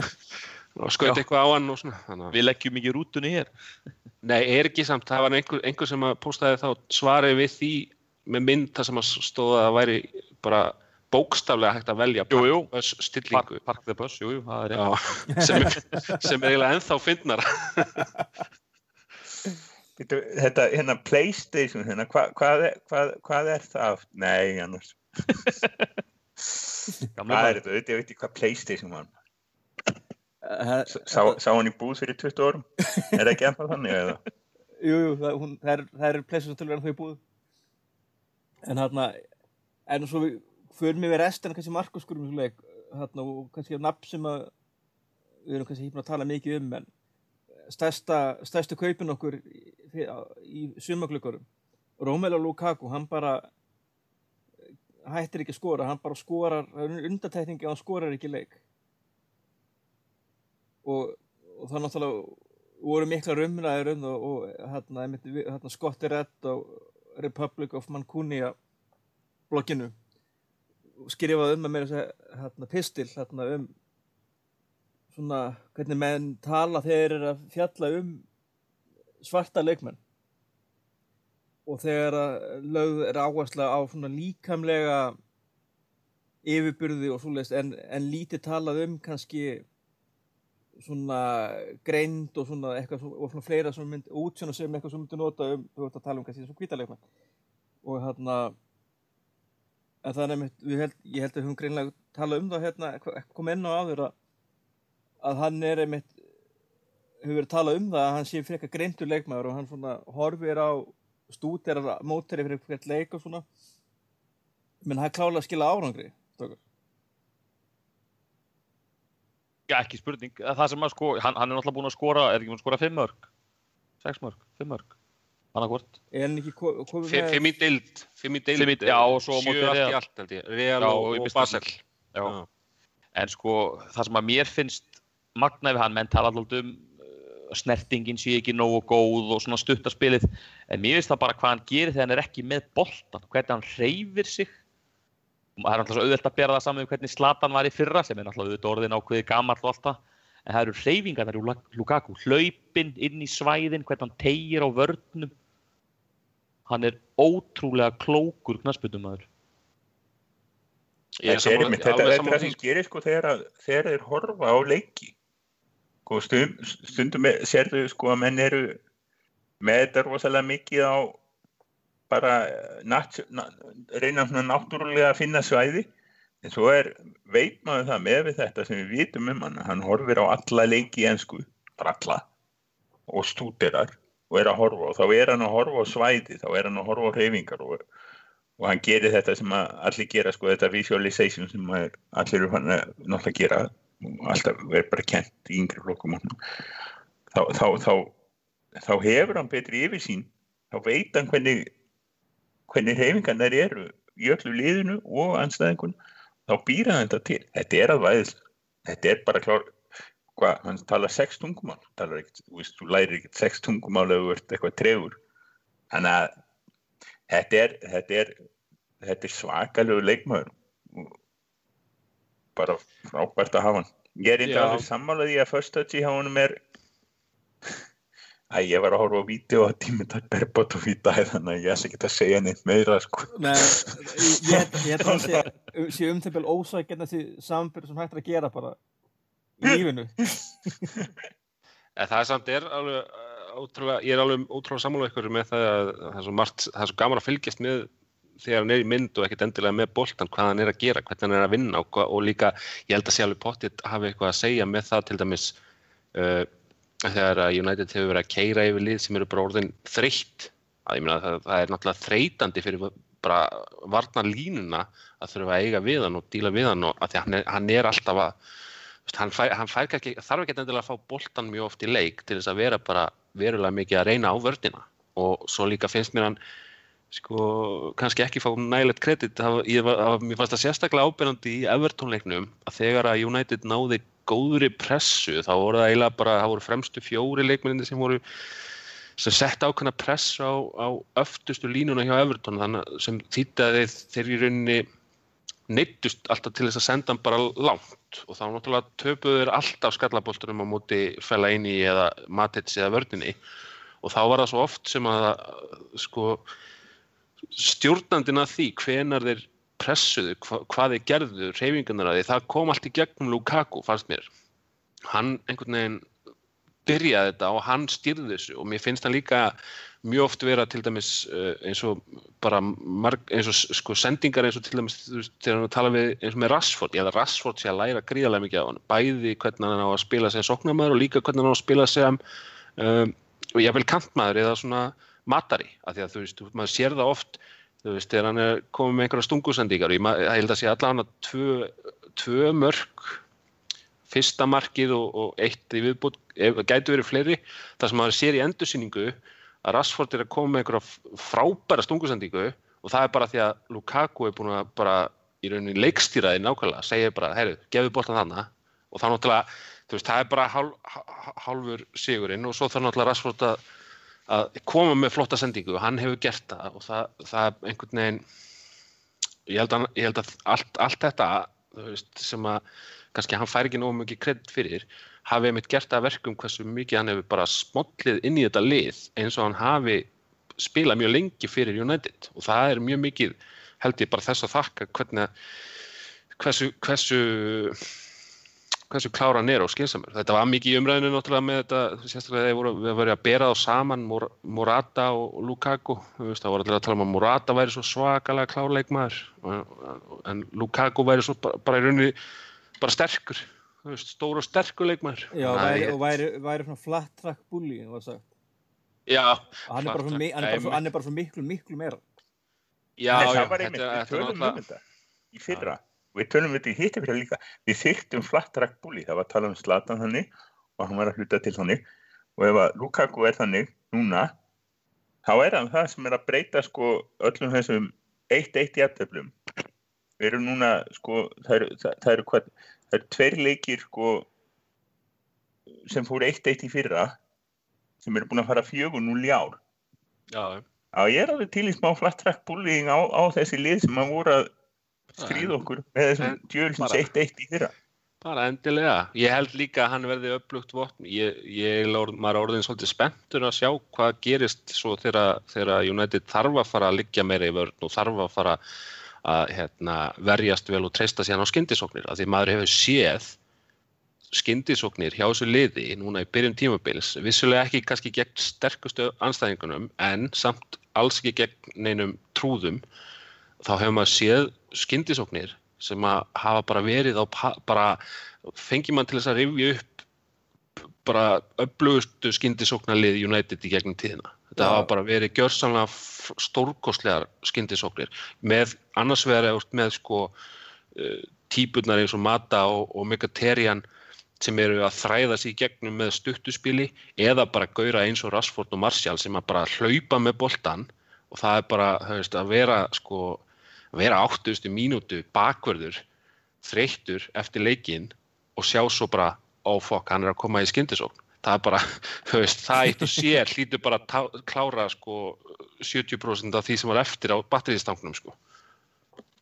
og skaut Já. eitthvað á hann og svona. Þannig að Við leggjum ekki rútunni hér. Nei, er ekki samt, það var einhver, einhver sem að postaði þá svarið við því með mynd þar sem að stóða að það væri bara bókstaflega hægt að velja Jú, jú. bus Park, stillingu park the bus, jú, jú, það er. Já, sem, er, sem er eiginlega ennþá Býtu, Þetta, hérna Playstation, hérna, hva, hvað, er, hvað, hvað er það? Nei, annars. Hvað er þetta? Ég veit ekki hvað Playstation var. uh, Sá, sá hann í búð fyrir 20 árum? Er það ekki ennþá þannig eða? Jú, jú, það, hún, það er, er tölur en þau búið. En hérna, en svo við förum við restina kannski markaskurum hérna, og kannski nafn sem að við erum kannski búin að tala mikið um, en stærsta, stærstu kaupin okkur í, í sumaglökurum, Romelu Lukaku, hann bara hættir ekki að skora, hann bara skorar, það undartekningi að hann skorar ekki leik. Og, og það náttúrulega voru mikla rumræður um það og hérna, hérna Scotti Redd á Republic of Mancunia blogginu skrifaði um að þess hérna, pistil hérna, um svona hvernig menn tala þegar þeir eru að fjalla um svarta leikmenn. Og þegar lögð er áhersla á svona líkamlega yfirburði og svoleiðist en, en lítið talað um kannski svona greind og svona eitthvað og svona fleira sem mynd útsjóna sem eitthvað sem myndi nota um, þú ert að tala um kannski svona hvítalegna og hérna en það er við held, ég held að höfum greinlega talað um það hérna, kom inn á áður að, að hann er einmitt hefur verið talað um það að hann sé frekar greintur leikmaður og hann svona horfir á stúderar móteri fyrir hvert leik og svona menn hann klála að skila árangri stókar. Já, ekki spurning. Það sem að sko, hann, hann er náttúrulega búinn að skora, er ekki búinn að skora fimm mörg? Sex mörg, fimm mörg. Annarkvort. er hann ekki ko- komið Fimm fimm í deild Fimm í í- já, og svo á móti Sjö allt í allt held ég Real og, og og Basel. Já. En sko, það sem að mér finnst magna við hann, menn tala alltaf um uh, snertingin sé ekki nógu góð og svona stuttarspilið, en mér finnst það bara hvað hann gerir þegar hann er ekki með boltan, hvernig hann reyfir sig. Það er alltaf svo auðvelt að bera það saman við hvernig Zlatan var í fyrra, sem er alltaf auðvitað orðin ákveði gamall og allt það, en það eru reyfingarnar í Lukaku, hlaupin inn í svæðin, hvernig hann tegir á vörnum. Hann er ótrúlega klókur er Þetta er einmitt, þetta, er það sem gerir sko þegar, að- þegar þeir horfa á leiki. Sko, stund, stundum er- sérðu sko að menn eru með þetta rosalega mikið á bara eh, nat, na, reyna svona náttúrulega að finna svæði. En svo er, veit maður það með við þetta sem við vitum um hann, hann horfir á alla leiki í ensku, bara alla og stúderar og er að horfa og þá er hann að horfa á svæði, þá er hann að horfa á hreyfingar og og hann gerir þetta sem allir gera sko þetta visualization sem að allir eru hann að náttúrulega gera alltaf er bara kent í yngri flokkum þá, þá, þá, þá hefur hann betri yfirsýn þá veit hann hvernig hvernig hefingarnar eru í öllu liðinu og anstæðingun þá býra hann þetta til. Þetta er að væðis þetta er bara klár hvað, hann talar sex tungumál? Talar ekkert, þú veist, þú lærir ekkert sex tungumál ef þú ert eitthvað trefur þannig að þetta er, þetta er, þetta er svakalegu leikmaður. Og bara frábært að hafa hann. Ég er eitthvað alveg sammálaði að touch í hánum er að ég var að horfa á vídeo að Dimitar Berbatov í dag þannig að ég ætla ekki að segja neitt meira sko. Nei, ég, ég, held- að hann sé sé um þeim vel ósækjandi þessi sambyrð sem hægt er að gera bara lífinu. Það er samt er alveg uh, ótrúlega, ég er alveg ótrúlega sammála ykkur með það að það er svo margt, það er svo gaman að fylgjast með þegar hann er í mynd og ekkert endilega með boltan hvað hann er að gera, hvernig hann er að vinna og, og líka, ég held að sé alveg pottitt hafi eitthvað að segja með það til dæmis uh, þegar United hefur verið að keira yfir lið sem eru bara orðin þreytt að ég meina það, það er náttúrulega þreytandi fyrir bara varna línuna að þurfa að eiga við hann og díla við hann og að því að hann er, hann er alltaf að hann, fær, hann fær ekki, þarf ekki endilega að fá boltan mjög oft í leik til þess að vera bara verulega mikið að reyna á vördina og svo líka finnst mér hann sko, kannski ekki fá nægilegt kredit. Það, ég, var- mér fannst það sérstaklega ábyrjandi í Everton-leiknum að þegar að United náði góðri pressu þá voru það eiginlega bara, það voru fremstu fjóri leikmenninni sem voru sem sett ákveðna press á, á öftustu línuna hjá Everton þannig að- sem þýtti að þeir, þeir í rauninni neittust alltaf til þess að senda hann bara langt. Og þá náttúrulega töpuðu þeir alltaf skallaboltunum á móti Fellaini eða Matits eða vördinni og þá var það svo oft sem að sko stjórnandinn að því hvenar þeir pressuðu, hva, hvað þeir gerðu reyfingarnar að því, það kom allt í gegnum Lukaku fannst mér. Hann einhvern veginn byrjaði þetta og hann styrði þessu. Og mér finnst hann líka mjög oft vera til dæmis uh, eins og bara marg, eins og sko sendingar eins og til dæmis þegar hann tala við eins og með Rashford, að Rashford sé að læra gríðarlega mikið á hann, bæði hvernig hann á að spila sem sóknarmæður og líka hvernig hann á að spila sem um, og ég vil kantmaður eða svona matari, af því að þú veist, maður sér það oft þú veist, þegar hann er komið með einhverja stungusendingar og ég held að sé allan að tvö, tvö mörg fyrsta markið og, og eitt í viðbútt, gætu verið fleiri það sem maður sér í endursýningu að Rashford er að koma með einhverja frábæra stungusendingu og það er bara því að Lukaku er búin að bara í rauninni leikstýraði nákvæmlega, segir bara, heyrðu, gefið boltan þarna. Og þá náttúrulega, þú veist, það er bara hálf, hálf- hálfur sigurinn og svo þarf náttúrulega Rashford að, að koma með flotta sendingu og hann hefur gert það og það, það er einhvern veginn ég held að, ég held að allt, allt þetta þú veist, sem að kannski hann fær ekki nógu mikið kredit fyrir hafi einmitt gert að verkum hversu mikið hann hefur bara smollið inn í þetta lið eins og hann hafi spilað mjög lengi fyrir United. Og það er mjög mikið held ég bara þess að þakka hvernig hversu hversu, hversu klára hann er og skynsamur. Þetta var mikið í umræðinu náttúrulega með þetta, sérstaklega þegar voru, við varum að bera þá saman Mor Morata og Lukaku, það voru allir að tala um að Morata væri svo svakalega klárleikmaður en Lukaku væri svo bara, bara í rauninni bara sterkur, stór og sterkur leikmaður. Já, væri, og væri, væri svona flat track bully, var sagt. Já, hann er, bara Flat svo, mi- track, hann, er bara svo, hann er bara svo miklu, miklu meira. já, Nei, já, er- við er tölum um þetta í fyrra. Við tölum um þetta í hitti fyrir líka. Við þyrftum flatt rakkbúli. Það var að tala um Zlatan þannig og hann var að hluta til þannig. Og ef að Lukaku er þannig núna, þá er hann það sem er að breyta sko öllum þessum 1-1 jafntöflum. Við erum núna sko, það eru, það, það eru hvað, það eru tveir leikir sko sem fóru 1-1 í fyrra sem eru búin að fara 4-0 í ár. Já, Já, ég er alveg til í smá flat track bullying á, á þessi lið sem að voru að stríða okkur með þessum djölsins bara- 1-1 í fyrra. Bara endilega. Ég held líka að hann verði upplugt vopn. Ég, ég er orð- maður er orðin svolítið spenntur að sjá hvað gerist svo þegar United þarf að fara að liggja meira í vörn og þarf að fara að hérna, verjast vel og treysta sér á skyndisóknir. Af því maður hefur séð skyndisóknir hjá þessu liði núna í byrjun tímabils. Vissulega ekki kannski gegn sterkustu anstæðingunum en samt alls ekki gegn neinum trúðum. Þá hefur maður séð skyndisóknir sem að hafa bara verið á bara fengið mann til þess að rifja upp bara öflugustu skyndisóknarlið United í gegnum tíðina. Þetta hafa bara verið gjörsamlega f- stórkostlegar skyndisóknir. Með annars vegar eða með sko uh, típurnar eins og Mata og, og Mkhitaryan sem eru að þræða sig í gegnum með stuttuspili eða bara gaura eins og Rashford og Martial sem að bara hlaupa með boltan og það er bara veist, að vera sko að vera áttustu mínútu bakverður þreyttur eftir leikinn og sjá svo bara ó fokk, hann er að koma í skyndisókn það er bara, þú veist, það eitt og sér hlýtur bara að klára sko 70% af því sem var eftir á batteriðstangnum sko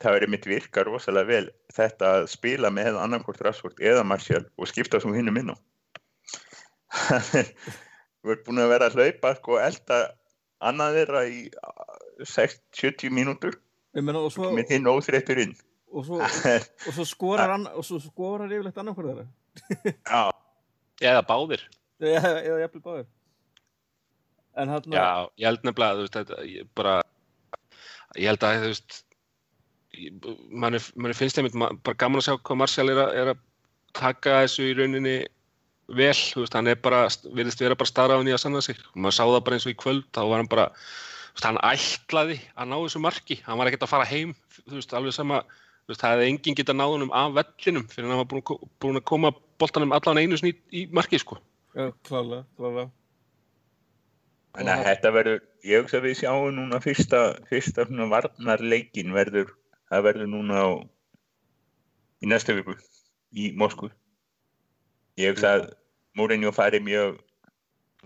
Það verið mitt virka rosalega vel þetta að spila með annarkort Rashford eða Martial og skipta svo hinnum inn á. Við erum búin að vera að hlaupa sko elda annað þeirra í uh, 6-70 mínútur svo, með hinn óþreyttur inn. og svo, og svo skorar hann og svo skorar yfirlegt annar hverju þeirra Já, Eða báðir. Eða, báðir en hann Já, ég held nefnilega, þú veist, þetta, ég bara, ég held að, þú veist, manni, manni finnst ma- bara gaman að sjá hvað Martial er er að taka þessu í rauninni vel, þú veist, hann er bara, virðist vera bara starraðan í að sanna sig. Og maður sá það bara eins og í kvöld, þá var hann bara, þú veist, hann ætlaði að ná þessu marki, hann var ekkert að fara heim, þú veist, alveg sama, þú veist, það hefði enginn getað náð honum af vellinum fyrir hann var búin, að koma boltanum allan einu í, í marki, sko. Já, klálega, klálega Þannig að þetta verður, ég hugsa að við sjáum núna fyrsta, fyrsta varnarleikin verður, það verður núna á, í næsta viku í Moskvu. Ég hugsa að Mourinho færi mjög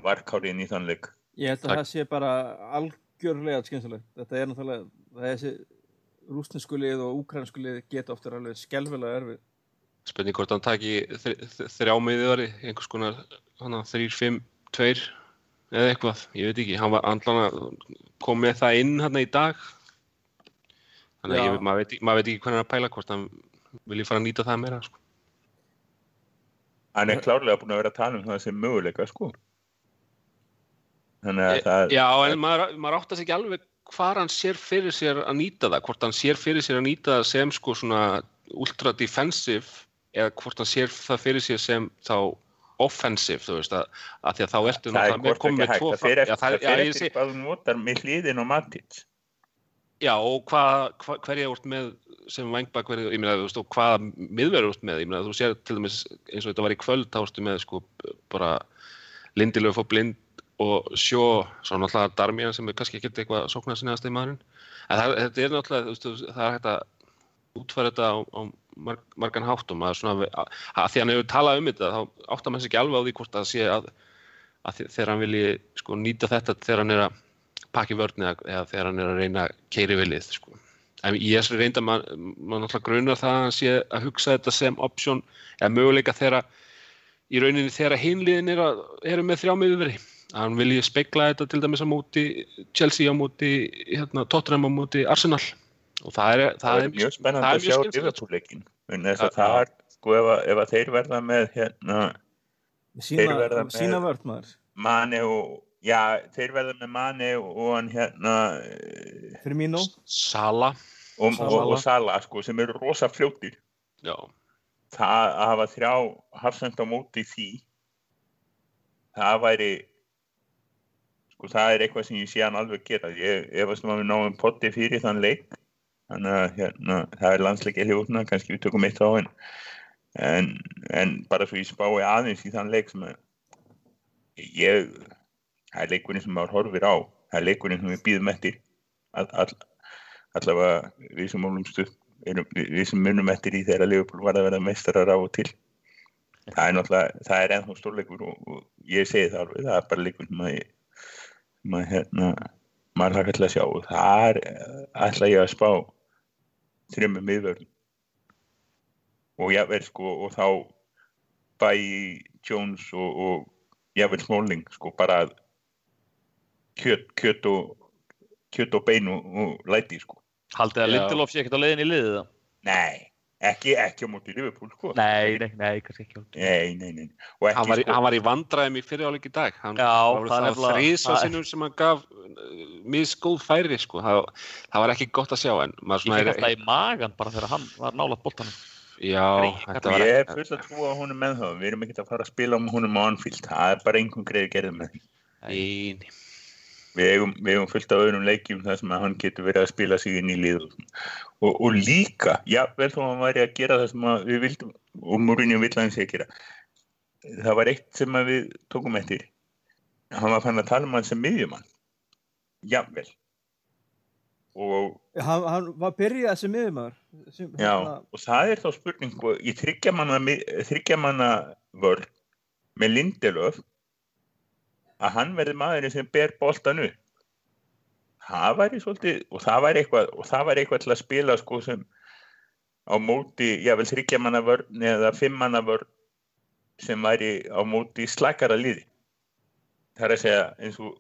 varkárinn í þann leik. Ég held að Takk. það sé bara algjörlega skynsalegt. Þetta er náttúrulega, þessi rústinsku lið og úkransku lið geta ofta alveg skelfilega erfið. Spurning hvort hann taki þr- þr- þrjá miðjari, einhvers konar hana, þrýr, fimm, tveir eða eitthvað, ég veit ekki, hann var andlan kom með það inn hann í dag þannig að maður, veit, ekki- maður veit ekki hvernig hann að pæla hvort hann vilji fara að nýta það meira sko. Hann er klárlega búin að vera að tala um það sem möguleika, sko. Þannig að E, það, Já, en maður, maður áttast ekki alveg hvar hann sér fyrir sér að nýta það hvort hann sér fyrir sér að nýta það sem sko svona ultra defensive eða hvort hann sér það fyrir sér sem þá offensive, þú veist, að, að því að þá ertu það er hvort ekki hægt. Það Já, eftir, hvað þú notar með hliðin og Matic. Já, og hvað, hva, hverja úrt með sem vangbak verið, ég meina, þú veist, og hvaða miðverður úrt með, ég meina, þú sér til dæmis eins og þetta var í kvöld, þá ertu með, sko, bara Lindilöf og Blind og Sjó, svo náttúrulega Darmian sem er kannski ekkert eitthvað sóknar sinni að stið maðurinn, en það, þetta er náttúrulega, þú veist, það er hægt að útfæra þetta á, á marg, margan hátt og maður svona, að, að því hann hefur talað um þetta, þá áttar maður sig ekki alveg á því hvort það sé að, að þe- þegar hann vilji, sko, nýta þetta þegar hann er að pakki vörn eða, þegar hann er að reyna að keiri vilið sko. en ég er reynda maður mað náttúrulega grunar það að hann sé að hugsa þetta sem option eða möguleika þegar í rauninni þegar hinliðin er að, eru með þrjá miðurveri að hann vilji spekla þetta til dæmis á móti Chelsea á móti hérna, Tottenham á móti Arsenal og það er, Það er mjög spennandi það að sjá mjög skemmtilegt, sko. Það er, sko, ef, að- ef að þeir verða með hérna Sína, Þeir verða með- maður. Mane og, já, þeir verða með Mane og hann hérna eh. Sala og, Sala. og, og Sala, sko, sem eru rosa fljótir. já, Það að hafa þrjá hafsend á móti því, það væri, sko, það er eitthvað sem ég sé hann alveg gera. Ég efast um að við náum potti fyrir þann leik, þannig að hérna, það er landsleikið hljóðna, kannski við tökum eitt á henn. En, en bara svo ég spái aðeins í þann leik sem að ég, það er leikurinn sem maður horfir á, það er leikurinn sem við býðum eftir, all, all, allavega við sem erum, við, sem munum eftir í þegar Leopold var að verða meistarar á og til. Það er náttúrulega, það er ennþá stórleikur og, og ég segi það alveg, það er bara leikur sem að sem að hérna, maður hlaka til að sjá og það er, ætla ég að spá þrjum með miðvörðum og jável sko og þá bæ Jones og, og jável Smalling sko bara kjöt, kjöt og kjöt og bein og, og læti sko Haldið að. Lindelof sé ekkert á leiðin í liðið það? nei, ekki, ekki á móti Liverpool sko Nei, nei, nei, kannski ekki. nei, nei, nei. og ekki hann var, sko hann var í vandræðum í fyriráleik í dag hann, Já, það það er þrísa það sinnum sem hann gaf misgóð færi sko. það, það var ekki gott að sjá en maður Ég fekk alltaf í magan bara þegar hann var nálat boltanum. já, var ég er fullt að trúa á honum með það við erum ekkert að fara að spila um honum á Anfield það er bara einhvern greið gerðið með því Nei, við eigum, við eigum fullt af öðrum leikjum þar sem hann getur verið að spila sig inn í lið og, og líka, já, vel þó að hann væri að gera það sem við vildum og Mourinho vill að hann sé að gera. Það var eitt sem við tókum eftir. Hann var fann að tala um hann sem miðjumann. Jafnvel. Og Hann, hann var byrjað sem miðumar. Sem, Já, hérna, og það er þá spurning í þryggja manna, þryggja manna vörn með Lindelöf að hann verði maðurinn sem ber boltan upp. Það væri svolítið og það væri eitthvað, eitthvað til að spila sko sem á móti, jável þryggja manna vörn eða fimm manna vörn sem væri á móti slækara liði. Það er að segja eins og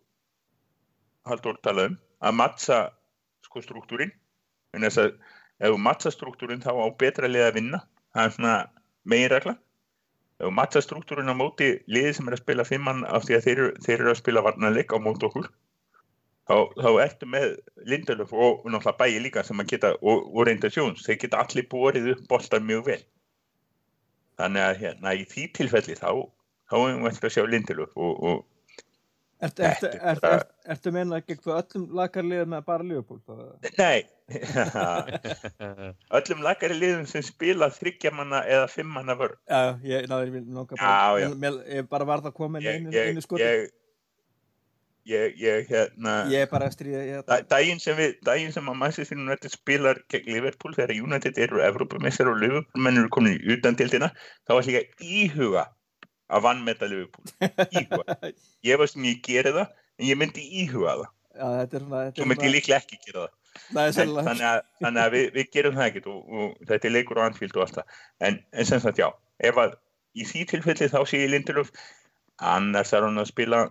Haldur tala um að mattsa sko struktúrin. En þess að ef þú matsa struktúrin þá á betra lið að vinna. Það er svona meginregla ef þú matsa struktúrin á móti liði sem er að spila fimmann af því að þeir, þeir eru að spila varnarleik á móti okkur þá, þá ertu með Lindelöf og, og náttúrulega bæi líka sem að geta og, og reynda sjóns, þeir geta allir borið upp boltan mjög vel. Þannig að hérna í því tilfelli þá þá erum við eftir að sjá Lindelöf og, og Ertu, Þetta er bara- ertu, ertu meina gegn þú öllum lakarliðið með bara Liverpool? Nei, öllum lagari liðum sem spila þryggjamanna eða fimmanna vörn. Já, ég náður mér langar Já, bara, já. mér- ég bara varð að koma inn Ég, einu, ég, ég, ég, ég, hérna, Ég er bara að stríða, ég, da- daginn sem við, daginn sem að Manchester United spilar gegn Liverpool þegar United eru Evrópumessar og Liverpool menn eru komin í utandildina, þá var líka íhuga að vannmeta Liverpool. Íhuga. Ég veist sem ég geri það, en ég myndi íhuga það. já, svona, er myndi ég líklega ekki gera það. er En, þannig að, þannig að við, við gerum það ekkert og, og þetta er leikur á Anfield og allt það en, en sem sagt já, ef að í því tilfelli þá sé ég Lindelöf annars er hann að spila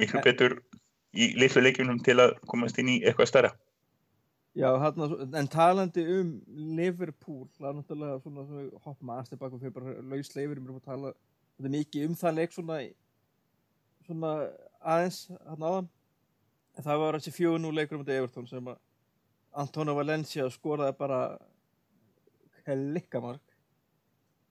miklu betur í litlu leikjunum til að komast inn í eitthvað stærra já, en talandi um Liverpool, það er náttúrulega svona, svona hoppum aðeins tilbaka og fyrir bara við erum að tala, þetta er mikið um það leik svona, svona aðeins, hérna áðan, en það var þessi fjögur nú leikur um þetta Everton sem að Antonio Valencia skoraði bara klikkamark.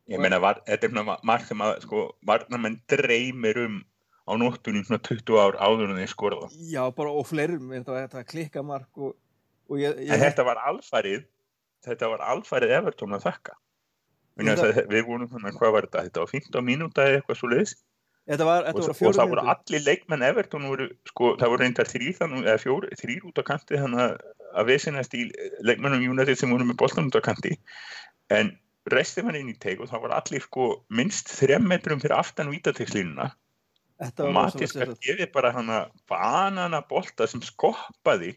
ég meina, var, þetta er svona marg sem að sko, varnamenn dreymir um á nóttunni svona 20 ár áður en þeir skorða Já, bara og fleirum, þetta þetta klikkamark og, og ég, ég en þetta var alfarið þetta var alfarið Everton að þakka. Við vorum svona, hvað var þetta, þetta var 15 mínúta eða eitthvað svo leiðis þetta var, þetta og, og það voru allir leikmenn Everton voru, sko, það voru reyndar þrýr út á kanti þannig að, að vesinast í leikmennum United sem voru með boltan út á kanti. En restið var inn í teik og það voru allir sko minnst þrem metrum fyrir aftan vítatekslínuna Þetta og Matis gefið bara hana banana bolta sem skoppaði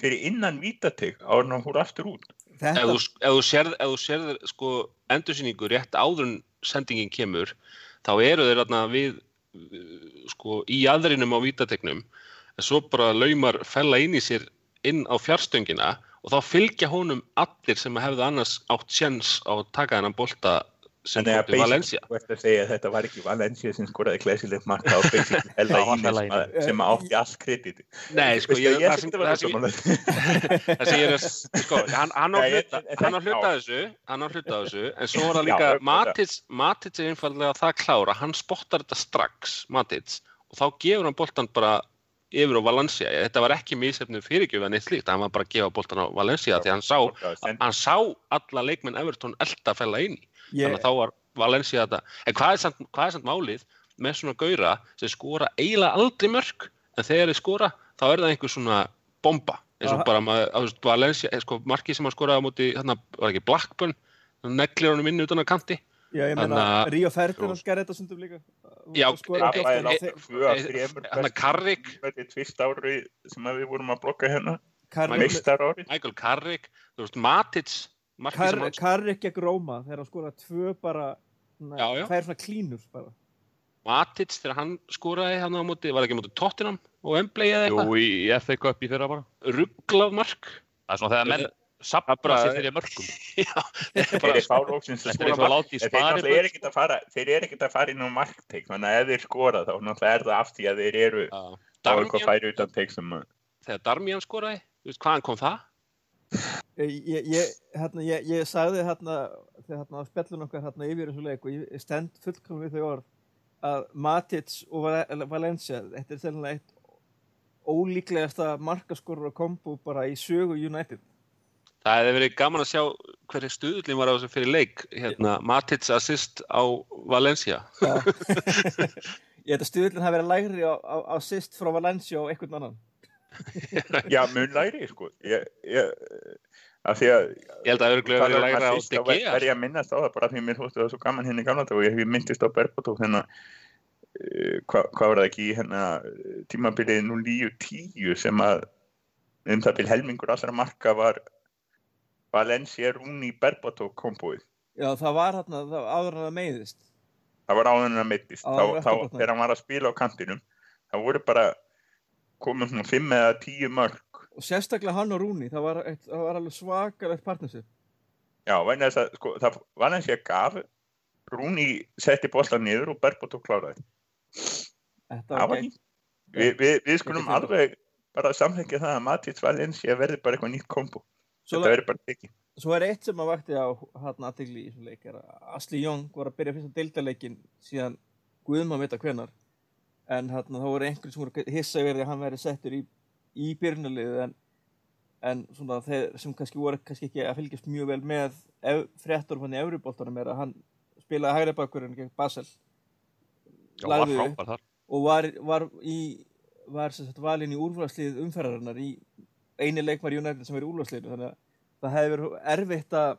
fyrir innan vítatek áður en hann fór aftur út Þetta, ef þú sérð, sérð sko, endursýningu rétt áður en sendingin kemur þá eru þeir þarna við sko, í aðrinum á vítategnum en svo bara laumar fella inn í sér inn á fjarstöngina og þá fylgja honum allir sem hefðu annars átt sjens á að taka þennan bolta sem Þannig að kom til Valencia. þetta var ekki Valencia sem skoraði glæsilegt marka á basically Hella Það var Hella sem, átti allt krediti Nei, sko, ég, ég það sem, var það það ég er sko, hann, á hluta, þessu, hann á hluta þessu, en svo var það líka, Matits, er einfallega það klára, hann spottar þetta strax, Matits, og þá gefur hann boltan bara yfir á Valencia, þetta var ekki mísefnum fyrirgjöf en eitt slíkt, hann var bara að gefa boltan á Valencia því hann sá, hann sá alla leikmenn Everton elda fella inn ég, þannig að þá var Valencia þetta, en hvað er samt, hvað er samt málið með svona gaura sem skora eiginlega aldrei mörg, en þegar þeir skora, þá er það einhver svona bomba, eins og Aha. bara maður, Valencia, eh, sko, markið sem hann skoraði á móti, hérna, var ekki Blackburn, neglir honum inn utan að kanti, já, ég meina, að- Ríó Ferdinand gerði þetta stundum líka. Já, Eh, þremur hann er Carrick. Þetta er tvist ári sem að við vorum að blokka hérna. Michael Carrick, þú veist, Matits, sem Kar- hann Carrick gegn Róma þegar hann skoraði tvö bara já. tvær svona klínur bara. Matits þegar hann skoraði hann á móti, var ekki á móti Tottenham og Embley eða Jú, eitthvað, í FA Cup í fyrra bara. rugglað mark, Það er svona þegar menn Það bara- sér fyrir mörgum. já, Þeir bara, eru að er eins og að ekkert að fara þeir eru ekkert að fara inn á markteik þannig að ef þeir skora þá náttúrulega er það af því að þeir eru já. á eitthvað færi utan teik sem að þegar Darmian skoraði, þú veist, hvaðan kom það? Ég, ég, hérna, ég, ég sagði hérna, þegar hérna á spjallun okkar hérna yfir þessu leik og ég stend fullkomum við þau orð að Matic og Val- Valencia, þetta er þennilega eitt ólíklegasta markaskorur og kombo bara í sögu United. Það hefði verið gaman að sjá hverju stuðullin var á þessu fyrir leik, hérna, Matits assist á Valencia. Ég held að stuðlinn hafi verið lægri á, á, á sist frá Valencia og einhvern annan. Já, mun læri sko ég, ég, af því að Ég held að það hefur verið lægra á DG. ver- verð ég að minnast á það bara því mér þóttu það svo gaman hérna í gamla og ég hef myndist á Berbatov hérna uh, hvað hva var það ekki hérna eh, tímabilið 09-10 sem að um það byrj helmingur allra marka var Valencia Rúni Berbatov kombóið Já, það var hérna, það áður en það meiðist. það var áður en að botninn. þegar hann var að spila á kantinum það voru bara komið svona 5 eða 10 mörg og sérstaklega hann og Rúni það var, eitt, það var alveg svakalegt partnership Já, að sko, það var og ég gaf Rúni setti boltan niður og Berbot og kláraði. þetta var var gegn, nýtt. Vi, við, við skulum Ekki alveg bara samþekja það að Matís Valencia verði bara eitthvað nýtt kombo. Þetta verði bara tekið. svo er eitt sem að vakti á hann aðtegli í þessum leik er að Asli Young var að byrja fyrsta deildarleikin síðan Guðum að vita hvenar en hann, þá voru einhverjum sem voru hissa því að hann væri settur í, í byrjunarliðu en, en svona þeir sem kannski voru kannski ekki að fylgjast mjög vel með fréttur hann í Euróboltanum er að hann spilaði hægri bakkurinn gegn Basel Já, var frábær þar. og var, var í var sem sagt valinn í úrvalslið umferðarinnar í eini leikmar United sem er í úrvalsliðinu þannig að það hefði verið erfitt að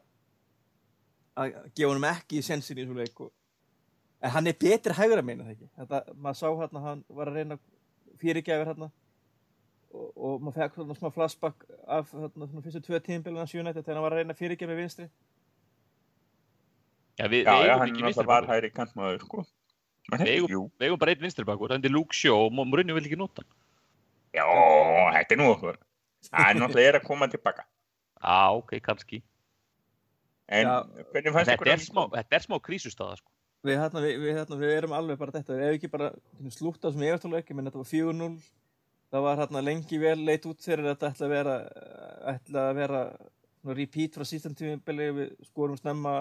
að gefa honum ekki í sensin í þessu leik og, en hann er betri hægra meina það ekki þetta, maður sá hérna hann var að reyna fyrirgæfir hérna og, og maður fekk svona smá flashback af hérna svona fyrstu tvö tímbilina hans United þegar hann var að reyna fyrirgæfi vinstri Já, við, Já, við já, hann var bakur. hægri kantmaður, sko. Við eigum- bara einn vinstri bakur, það er Luke Shaw og Mourinho vil ekki nota hann. já, þetta er nú okkur. Það er náttúrulega að koma tilbaka. Já, ok, kannski. En Já. hvernig fannst Þetta ykkur er smá, þetta er smá krísustaða, sko. Við, hérna, við, við, hérna, við erum alveg bara þetta ef ekki bara slútt á sem ég eftirlega ekki menn þetta var 4-0 það var hérna lengi vel leit út fyrir að þetta ætla að vera ætla að vera svona repeat frá síðan tímabili við skorum snemma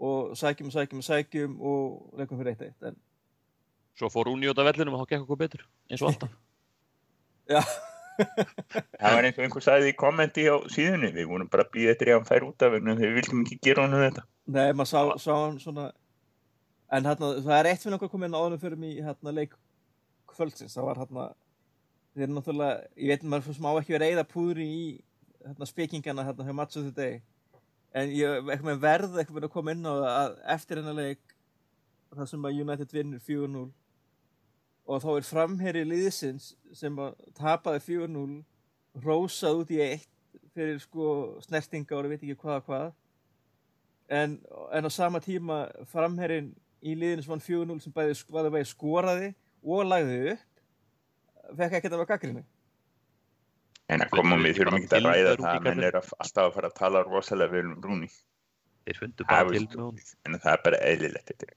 og sækjum og sækjum og sækjum og leikum fyrir eitt eitt en Svo fór hún í út af vellinum og þá gekk okkur betur, eins og alltaf. já, Það var eins og einhver sagði í kommenti á síðunni, við vorum bara að býða eftir að hann fær út af hennu, við vildum ekki gera honum þetta. nei maður sá, sá hann svona en hérna það er eitt fyrir okkur að koma inn áðurum fyrir mig hérna leik kvöldsins. Það var hérna þeir eru náttúrulega, ég veit maður smá ekki verið að eyða púðri í hérna spekingana hérna hjá of the Day en ég ekki með verð ekki með að koma inn á að eftir hennar leik það sem að United vinnur 4-0 og þá er framherri liðsins sem að tapaði 4-0 rósað út í eitt fyrir sko snertinga og ég veit ekki hvað og hvað. En, en á sama tíma framherrin í liðinu sem vann 4-0 sem bæði, bæði, bæði skoraði og lagði upp fekk ekkert að gaggrinu En að koma Við við þurfum ekki að ræða það, í menn er að- alltaf að fara að tala rosalega vel um Rúni. En það er bara eðlilegt þetta.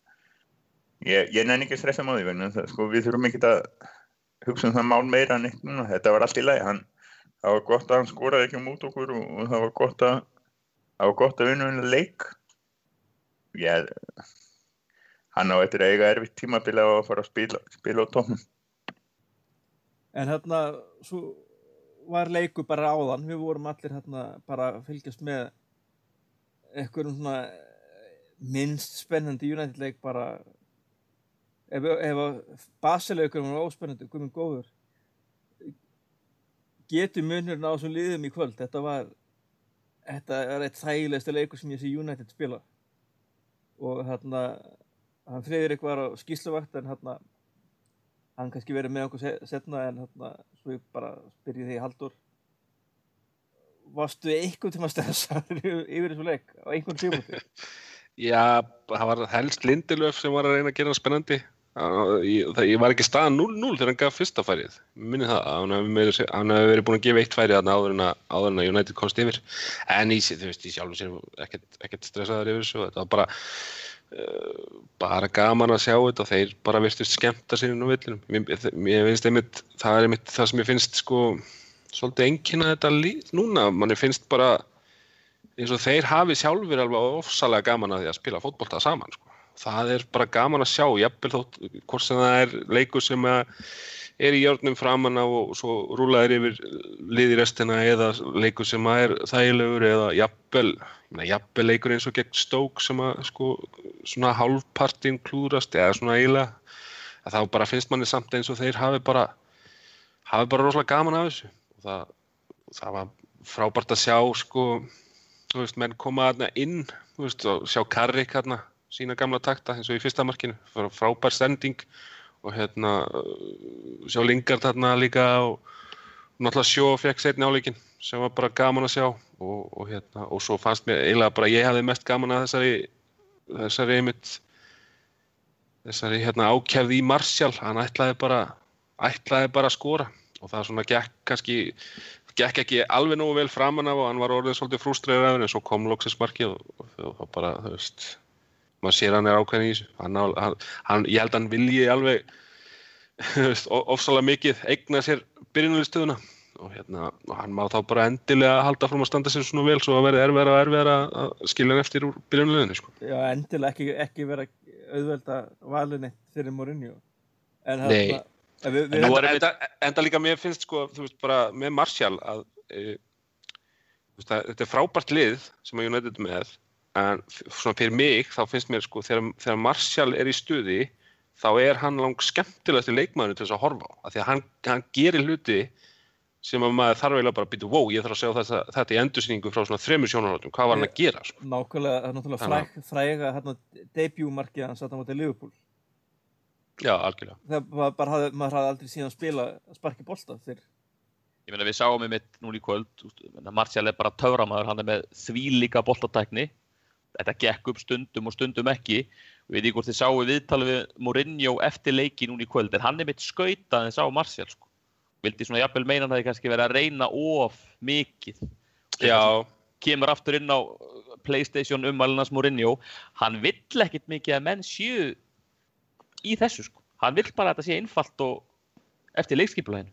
Ég, ég nenni ekki að stressa að sko, við þurfum ekki að hugsa um það mál meira en eitt núna. Þetta var allt í lagi. Hann, það var gott að hann skoraði ekki á mót okkur og, og það var gott að það var gott að vinna hennar leik. Ég, hann á eftir að eiga erfitt tímabili á að fara að spila, spila á tónum. en hérna svo var leiku bara áðan. Við vorum allir hérna bara að fylgjast með einhverjum svona minnst spennandi United leik bara. Ef, ef basileikur var óspennandi, guðmund góður. Getur munurinn á þessum liðum í kvöld? Þetta var þetta er eitt þægilegsta leikur sem ég sé United spila. Og hérna hann Friðrik var á skýsluvakt en hérna hann kannski verið með okkur se- setna en hérna svo ég bara spyrja því Haldur varstu einhvern tíma stressaður yfir þessu leik á einhvern tíma Já, það var helst Lindelöf sem var að reyna að gera spennandi. Ég, það, ég var ekki staðan 0-0 þegar hann gaf fyrsta færið. Minni það, að hann hefði hann hefði verið búin að gefa eitt færið áður en að, United komst yfir. En í, þú veist, í sjálfum sér ekkert, stressaður yfir þessu. Þetta var bara, bara gaman að sjá þetta og þeir bara virtust skemmta sér inn á villinum. Mér finnst einmitt, það er einmitt það sem ég finnst sko svolítið engina þetta lið núna. Manni finnst bara eins og þeir hafi sjálfur alveg ofsalega gaman að því að spila fótbolta saman sko. það er bara gaman að sjá jafnvel þótt hvort sem það er leikur sem að er í jörnum framan á og svo rúlaðir yfir liði restina eða leikur sem að er þægilegur eða jafnvel, jafnvel leikur eins og gegn stók sem að sko svona hálfpartin klúðrast eða svona eiginlega þá bara finnst manni samt eins og þeir hafi bara hafi bara rosalega gaman af þessu. Og það, það var frábært að sjá sko þú veist, menn koma þarna inn þú veist, og sjá Karrik hérna sína gamla takta eins og í fyrsta markinu. Frá frábær sending. og hérna uh, sjá Lingard þarna líka og náttúrulega sjó fekk setni áleikin sem var bara gaman að sjá. Og, og hérna, og svo fannst mér eiginlega bara ég hafði mest gaman að þessari þessari einmitt þessari hérna ákjæfði í Martial. Hann ætlaði bara ætlaði bara að skora. Og það svona gekk kannski gekk ekki alveg nógu vel framan af og hann var orðin svolítið frústræður en svo kom loksins markið og, og, og, og bara, þú veist maður sér hann er ákveðin í þessu hann, hann, hann, ég held að hann vilji alveg ofsalega mikið eigna sér byrjunarlistöðuna og hérna, og hann má þá bara endilega halda fram að standa sér svona vel svo að verði erfiðara og erfiðara að skilja hann eftir úr byrjunarliðinu sko. Já, endilega ekki, ekki vera auðvelda valin eitt fyrir Mourinho. En Nei. hérna, er einmitt- enda, líka mér finnst sko, þú veist, bara með Martial að, e, veist, að þetta er frábært lið sem að United með en svona fyrir mig þá finnst mér sko þegar, þegar Martial er í stuði þá er hann lang skemmtilegasti leikmaður til þess að horfa á, af því að hann, hann gerir hluti sem að maður þarf eiginlega bara að býta, wow, ég þarf að segja þetta, þetta í endursýningu frá svona þremur sjónarhóttum, hvað var hann að gera sko? nákvæmlega, það er náttúrulega fræg, fræga hérna, debutmarkið hans að það mútið Liverpool. Já, algjörlega. Það var bara, hafði, maður hafði aldrei síðan spila sparki bolta þegar Ég meina við sáum við mitt núna í kvöld, Martial er bara töframaður, hann er með þvílíka boltatækni. Þetta gekk upp stundum og stundum ekki. Við veit ekki hvort þið sáu viðtalið við Mourinho eftir leiki núna í kvöld, en hann er mitt skautað en sá Martial, sko. Vildi svona jafnvel meina að það kannski verið að reyna of mikið. Já, Kemur aftur inn á Playstation umvælinans Mourinho, hann vill ekkit mikið að menn séu í þessu, sko. Hann vill bara að þetta sé einfalt og eftir leikskipuleginu.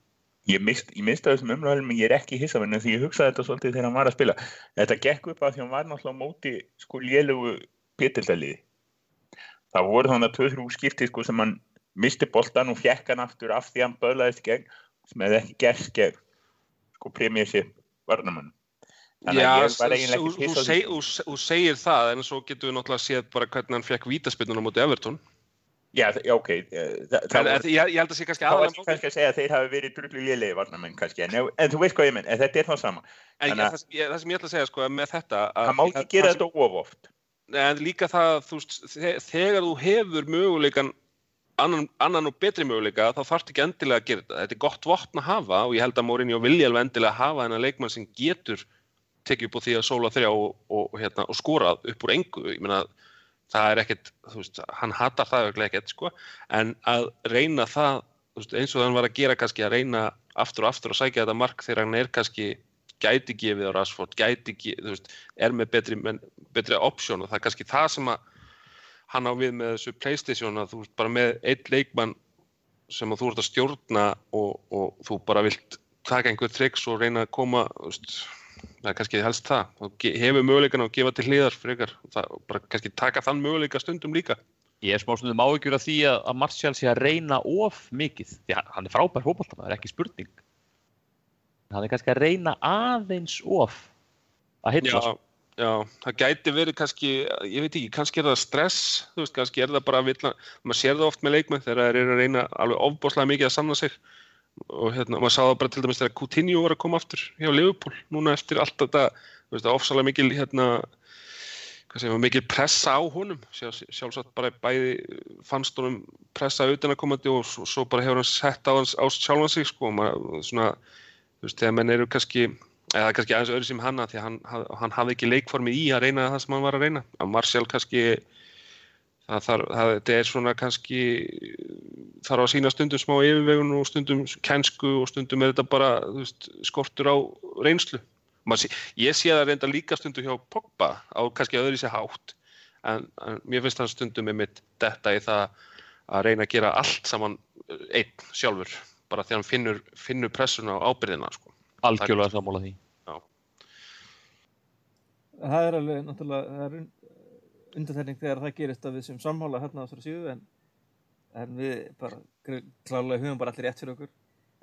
Ég mist, ég mist að þessum umræðum en ég er ekki hissa á henni því ég hugsaði þetta svolítið þegar hann var að spila. Þetta gekk upp að því hann var náttúrulega móti sko lélugu pitildaliði. Það voru þannig að tvö-þrjú skipti sko sem hann misti boltan og fjekk hann aftur af því hann bölaðist gegn sem hefði ekki gerst gegn sko premjössi varnamannum. Þannig að ég var eiginlega ekki þú hissa á seg- því. þú segir það en svo getum við náttúrulega séð bara hvernig hann fekk vítaspinnuna mútið Everton. Já, þa- ok. eh, Það, það en, ég, ég held að sé kannski Það var aðalega ekki kannski að segja að þeir hafi verið drullu lélegi varnamenn kannski, en, en þú veist hvað ég menn, en þetta er það sama. En ég, að- það, ég, það sem ég ætla að segja sko, með þetta að, Það má ekki gera það þetta of oft. En líka það, þú þegar þú hefur möguleikan annan, annan og betri möguleika þá þarfst ekki endilega að gera þetta. Þetta er gott vopn að hafa og ég held að Mourinho vilja alveg endilega hafa þennan leikmann sem getur tekið upp á því að sóla þrjá og, og, hérna, og skora upp úr engu. Ég meina, það er ekkert, þú veist, hann hatar það örugglega ekkert, sko, en að reyna það, þú veist, eins og hann var að gera kannski að reyna aftur og aftur að sækja þetta mark þegar hann er kannski gæti gefið á Rashford, gæti gefið, þú veist, er með betri, menn, betri option og það er kannski það sem að hann á við með þessu Playstation að þú veist bara með einn leikmann sem að þú ert að stjórna og, og þú bara vilt taka einhver triks og reyna að koma þú veist, það er kannski helst það ge- hefur möguleikan að gefa til hliðar frekar það, bara kannski taka þann möguleika stundum líka Ég er smá stundum áhyggjur af því að, að Martial sé að reyna of mikið. Því hann- hann er frábær fótboltamaður, ekki spurning. Hann er kannski að reyna aðeins of að hitla. já, já, það gæti verið kannski, ég veit ekki, kannski er það stress, þú veist, kannski er það bara vilja, maður sér það oft með leikmenn þegar þeir eru að reyna alveg ofbáslega mikið að sanna sig og hérna, maður sá það bara til dæmis þegar Coutinho var að koma aftur hjá Liverpool, núna eftir allt þetta, þú veist, ofsalega mikil hérna, hvað segir maður, mikil pressa á honum, Sjálf, sjálfsagt bara bæði fannst honum pressa utanakomandi og svo, svo bara hefur hann sett á, hans, á sjálfan sig, sko, maður svona, þú veist, þegar menn eru kannski eða kannski aðeins öðru sem hanna því að hann, hann hafði ekki leikformi í að reyna það sem hann var að reyna. Að Martial kannski það þarf, það, er svona kannski þarf að sína stundum smá yfirvegun og stundum kænsku og stundum er þetta bara veist, skortur á reynslu sé, ég sé það reynda líka stundum hjá Pogba á kannski öðru sér hátt en, en mér finnst það stundum með mitt detta í það að reyna að gera allt saman einn sjálfur bara því að hann finnur, finnur pressuna á ábyrðina sko. Algjörlega sammála því. það er alveg náttúrulega það er undanþærning þegar það gerist að við sem sammála hérna á þessari síðu en, en við bara klárlega hugum bara allir rétt fyrir okkur.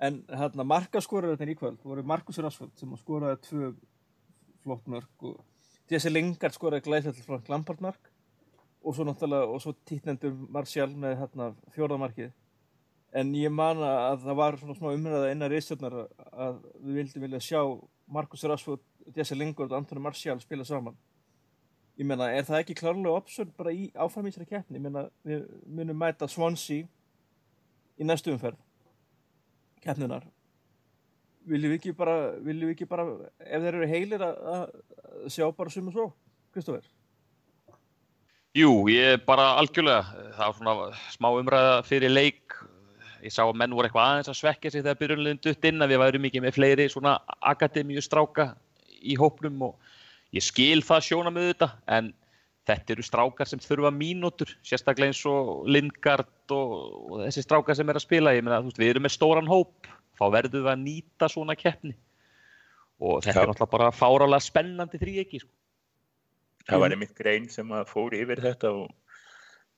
En hérna markaskorarinn í kvöld voru Markus Rashford sem skoraði tvö flott mörg og Jesse Lingard skoraði glæslega frá Lampard mark. Og svo náttúrulega og svo títnendur Martial með hérna fjórðamarkið en ég man að það var svona smá umræða innan reistjórnar að við vildum vilja sjá Markus Rashford, Jesse Lingard og Antoni Martial spila saman ég meina, er það ekki klárlega option bara í áfram í þessari keppni, ég meina við munum mæta Swansea í næstu umferð keppnunar viljum við ekki bara viljum við ekki bara, ef þeir eru heilir að, sjá bara sum og svo Kristoffer? Jú, ég bara algjörlega, það var svona smá umræða fyrir leik, ég sá að menn voru eitthvað aðeins að svekja sig þegar byrjunleginn dutt inn að við værum mikið með fleiri svona akademíu stráka í hópnum og ég skil það sjóna með þetta en þetta eru strákar sem þurfa mínútur, sérstaklega eins og Lingard og, og þessi strákar sem er að spila, ég meina, þú veist, við erum með stóran hóp, þá verðum við að nýta svona keppni og þetta Já. er náttúrulega bara fárálega spennandi þrý ekki, sko. það var einmitt grein sem að fór yfir þetta og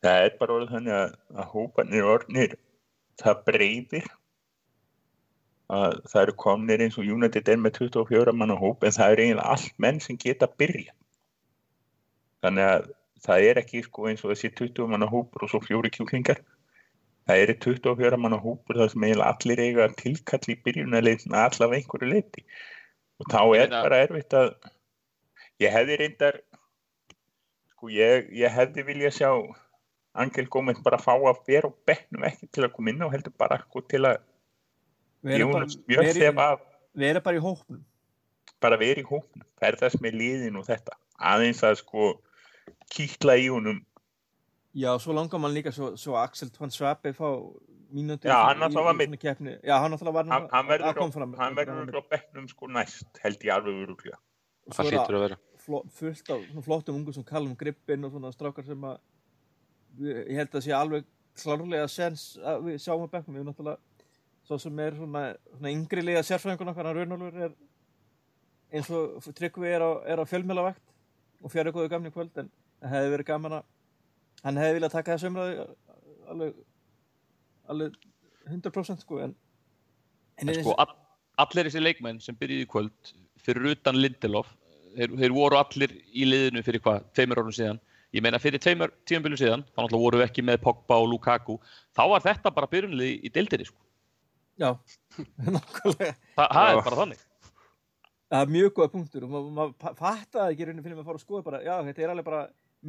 það er bara orðið þannig að, að hópanir orðnir það breyðir að það eru komnir eins og United er með 24 manna hóp en það eru eiginlega allt menn sem geta byrja þannig að það er ekki sko eins og þessi 20 manna hópur og svo fjóri kjúklingar. Það eru 24 manna hópur þar sem eiginlega allir eiga tilkall í byrjunarleitin allavega einhverju leiti og þá er bara erfitt að ég hefði reyndar sko ég, ég hefði vilja sjá Angel Gómez bara fá að vera á bekknum ekki til að koma inn á heldur bara sko til að Jónas vera, þegar að í- vera bara í hópnum. bara vera í hópnum, ferðast með liðin og þetta, aðeins að sko kýtla í honum Já, svo langar mann líka svo, svo Axel Van Svabe fá mínútur Já, hann náttúrulega var með-. Já, hann náttúrulega var hann, hann verður á, fram. hann verður á bekknum sko næst, held ég alveg Og svo Það hlýtur að vera. fullt af flottum ungu sem Callum Grippin og svona strákar sem að ég held að sé alveg klárlega sens að við sjáum að bekknum við erum náttúrulega svo sem er svona, svona yngri liða sérfræðingun okkar hann Raunólfur er eins og Tryggvi er á, er á fjölmjölavakt og fjari góðu gamni kvöld en það hefði verið gaman að hann hefði viljað taka þessu umræðu alveg, alveg 100% sko en, en, En sko, all, allir þessi leikmenn sem byrjuði í kvöld fyrir utan Lindelof, þeir, þeir voru allir í liðinu fyrir hvað, tveimur árum síðan. Ég meina fyrir tveimur tímanbílu síðan, þá voru við ekki með Pogba og Lukaku. Þá var þetta bara byrjunlið í deildinni, sko. Já, nákvæmlega Þa, það Já. er bara þannig. Það er mjög góða punktur og maður ma fattaði ekki rauninni fyrir að fara að skoða bara, já, þetta er alveg bara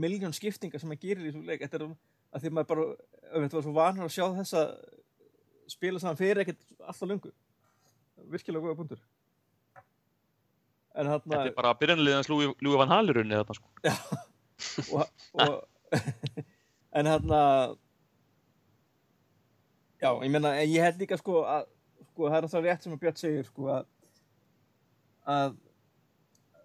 miljón skiptingar sem maður gerir í svo leik, þetta er um, að því maður bara, þetta var svo vanur að sjá þessa spila saman fyrir ekkert alltaf lungu. Virkilega góða punktur. En hann Þetta er bara byrjunliðans Lúi Van Halirunni þarna, sko. og, og en hann að já, ég meina, en ég held líka sko að sko, það er náttúrulega rétt sem að Björn segir sko að að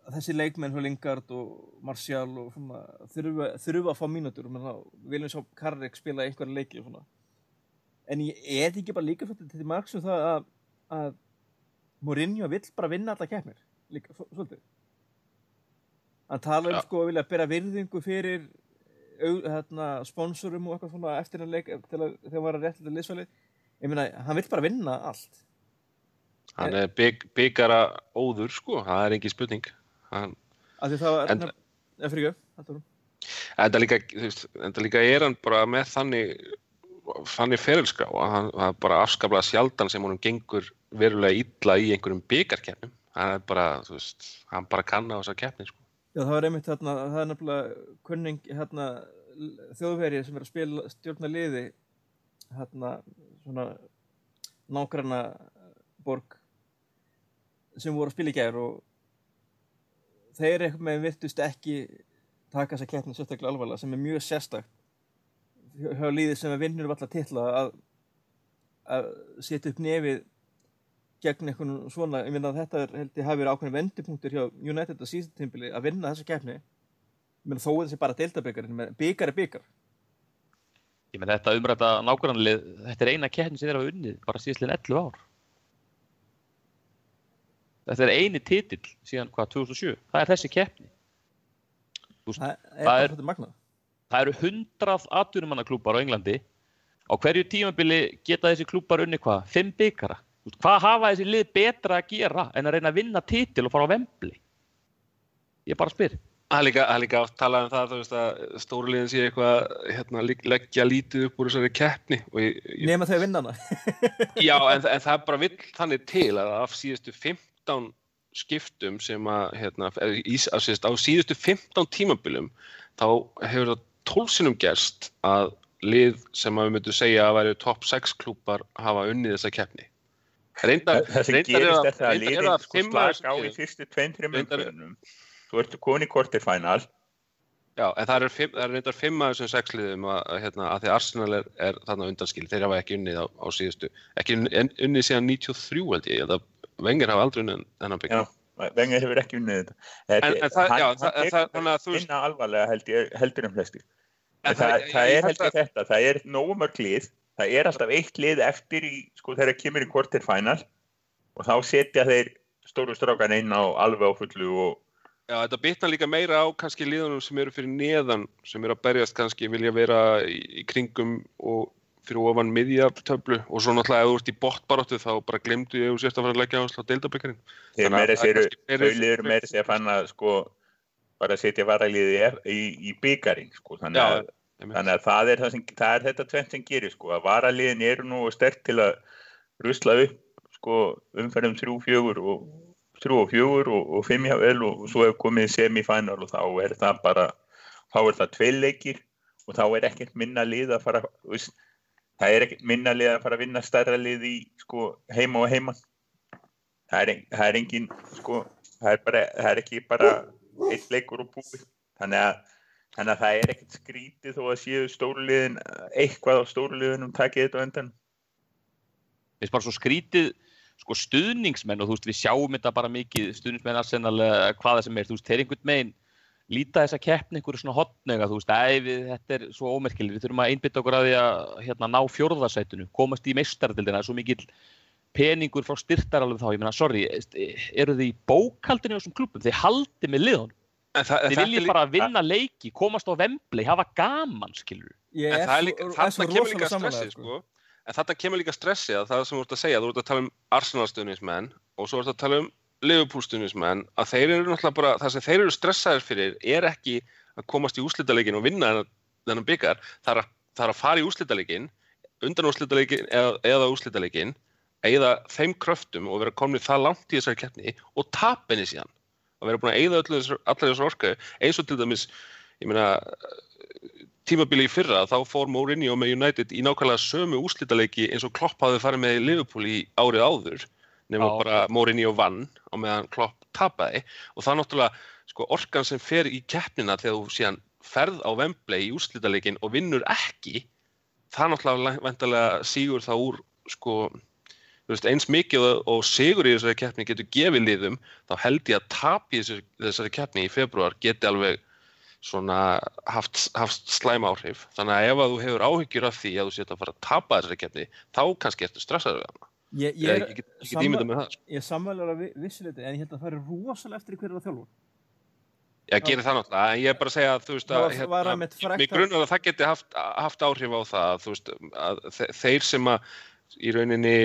að þessi leikmenn hjá Lingard og Martial og svona þurfa, þurfa að fá mínútur. Og menna, við viljum sjá Karrik spila einhverja leiki svona. En ég er ekki bara líka svolítið til margs um það að, að Mourinho vill bara vinna alla keppnir líka, svo- svolítið. Hann tala um sko að vilja bera virðingu fyrir hérna, sponsorum og eitthvað svona eftir að leik til að þegar hann var að réttlega liðsvæli ég meina, hann vill bara vinna allt Hann er bygg, byggara óður, sko, það er engin spurning. Hann, af því það var En- eða fyrir göf, þetta enda, líka, veist, enda líka er hann bara með þannig, þannig ferilskrá að hann það er bara afskaplega sjaldan sem honum gengur verulega illa í einhverjum byggarkeppnum. Hann er bara, þú veist, hann bara kann á þessa keppni, sko. Já, það var einmitt þarna, það er nefnilega kunning hérna þjóðverið sem er að spila stjórna liði hérna svona nágranna borg sem voru að spila í gær og þeir eitthvað með virtust ekki taka þessa keppni sérstaklega alvarlega sem er mjög sérstakt hjá liði sem er vinnur um alla titla að, að setja upp nefið gegn einhvern svona, ég minna að þetta er, held ég hafi verið ákveðin vendipunktur hjá United á síðan tímpili að vinna þessa keppni ég minna þó þessi bara menn byggar er byggar Ég menn þetta umræta nákvæmlega, þetta er eina keppni sem þeir hafa unnið bara síðastlega 11 ár. Þetta er eini titill síðan hvað, 2007. Það er þessi keppni. Veist, það er er- það eru 100 atvinnumannaklúpar á Englandi. Á hverju tímabili geta þessi klúpar unni hvað? 5 byggara. Hvað hafa þessi lið betra að gera en að reyna að vinna titil og fara á vembli? Ég bara spyr. Það er líka, líka oft talað um það, þú veist, að stóruliðin sé eitthvað, hérna, leggja lítið upp úr þessari keppni og ég, ég, nema þau vinna hana Já, en, en það er bara vill þannig til að af síðustu 15 skiptum sem að, hérna, í, á, síðust, á síðustu 15 tímabilum þá hefur það 12 sinnum gerst að lið sem að við myndum segja að væri top 6 klúpar hafa unnið þessa keppni. Reyndar, það sem gerist er það að liðin það sko slaka á í þessum fyrstu tveim, þreim Reyndar- umfjörnum þú ertu komin í quarterfinal Já, en það er, það er reyndar fimm af þessum sex liðum að, hérna, að því Arsenal er, er þarna undanskil, þeir hafa ekki unnið á, á síðustu, ekki unn- unnið síðan 93 held ég, eða Vengar hafa aldrei unnið þennan byggja. Vengar hefur ekki unnið þetta. En, en það, hann- já, hann það, það, þannig að þú Minna alvarlega held ég, heldur. En En það, það- það er held ég þetta, það er nógu mörg lið, það er alltaf eitt lið eftir í, sko þegar kemur í quarterfinal og þá setja þeir stóru strákan inn á alveg á fullu og já, þetta bitna líka meira á kannski liðunum sem eru fyrir neðan, sem eru að berjast kannski, vilja vera í, í kringum og fyrir ofan miðjartöflu og svo náttúrulega ef þú ert í botbaróttu þá bara glemdu ég og sérst að fara að leggja áherslu á deildabyggarinn. þeir að meira það er sér, kannski fleiri- þau liður meira sér að fann að sko bara setja varaliði í, í byggarinn sko, þannig Já, að Þannig að það er, sem, það er þetta tvent sem gerir sko, að varaliðin eru nú sterk til að rusla upp sko, umferðum 3-4 og 3 og 4 og, og 5 hjá vel og, og svo hefur komið semifænal og þá er það bara, þá er það tveileikir og þá er ekkert minna lið að fara, það er ekkert minna lið að fara að vinna stærra lið í sko, heima og heima. Það er, það er engin, sko, það er, bara, það er ekki bara eitt leikur og búið. Þannig að Þannig að það er ekkert skrítið þó að séu stóruliðin, eitthvað á stóruliðinum takið þetta á endan. Við bara svo skrítið sko stuðningsmenn og þú veist við sjáum þetta bara mikið stuðningsmenn Arsenal eða hvaða sem er, þú veist, þeir einhvern megin líta þessa keppni einhverju svona hotnega, þú veist, æ, við, þetta er svo ómerkileg, við þurfum að einbytta okkur að því að hérna, ná fjórðarsætunu, komast í meistardildina, svo mikill peningur frá styrtaralum þá, ég meina, sorry, eru þið í bókaldinu á þessum klubum, þið haldið með það, þið þetta viljið bara vinna leiki, komast á vemblei, hafa gaman, skilur. Ég En er það er svo- líka, svo þarna kemur rosalega líka sammála, stressið, sko. En þarna kemur líka stressið að það sem þú ert að segja, þú ert að tala um Arsenal-stuðnismenn og svo ert að tala um Liverpool-stuðnismenn, að þeir eru náttúrulega bara, það sem þeir eru stressaðir fyrir er ekki að komast í úslitaleikin og vinna þennan, þennan byggar, það er, að, það er að fara í úslitaleikin, undan úslitaleikin eða, eða úslitaleikin, eigða þeim kröftum og vera komnið það langt í þessari keppni og tapa henni síðan. Að vera búin að eigða allar þessar orku, eins og til dæmis, meina, tímabili í fyrra þá fór Mourinho með United í nákvæmlega sömu úslítaleiki eins og Klopp hafði farið með Liverpool í árið áður nema Já. bara Mourinho vann og meðan Klopp tapaði og það er náttúrulega sko, orkan sem fer í keppnina þegar þú síðan ferð á Wembley í úslítaleikin og vinnur ekki það er náttúrulega vendalega sígur það úr sko veist, eins mikið og, sigur í þessari keppni getur gefið liðum þá held ég að tap í þessari, keppni í februar geti alveg svona haft, haft slæm áhrif. Þannig að ef að þú hefur áhyggjur af því að þú sétt að fara að tapa þessari keppni þá kannski ertu stressaður við hana. Ég, ég, er, get, ég get samma- ímyndað með það. ég samvælar að vissileiti, en að það er rosalega eftir hverju það þjálfur. ég gerir það náttúrulega en ég er bara að segja að þú veist að frægt mig að- grunar að það geti haft, haft áhrif á það að, þú veist, að þe- þeir sem að í rauninni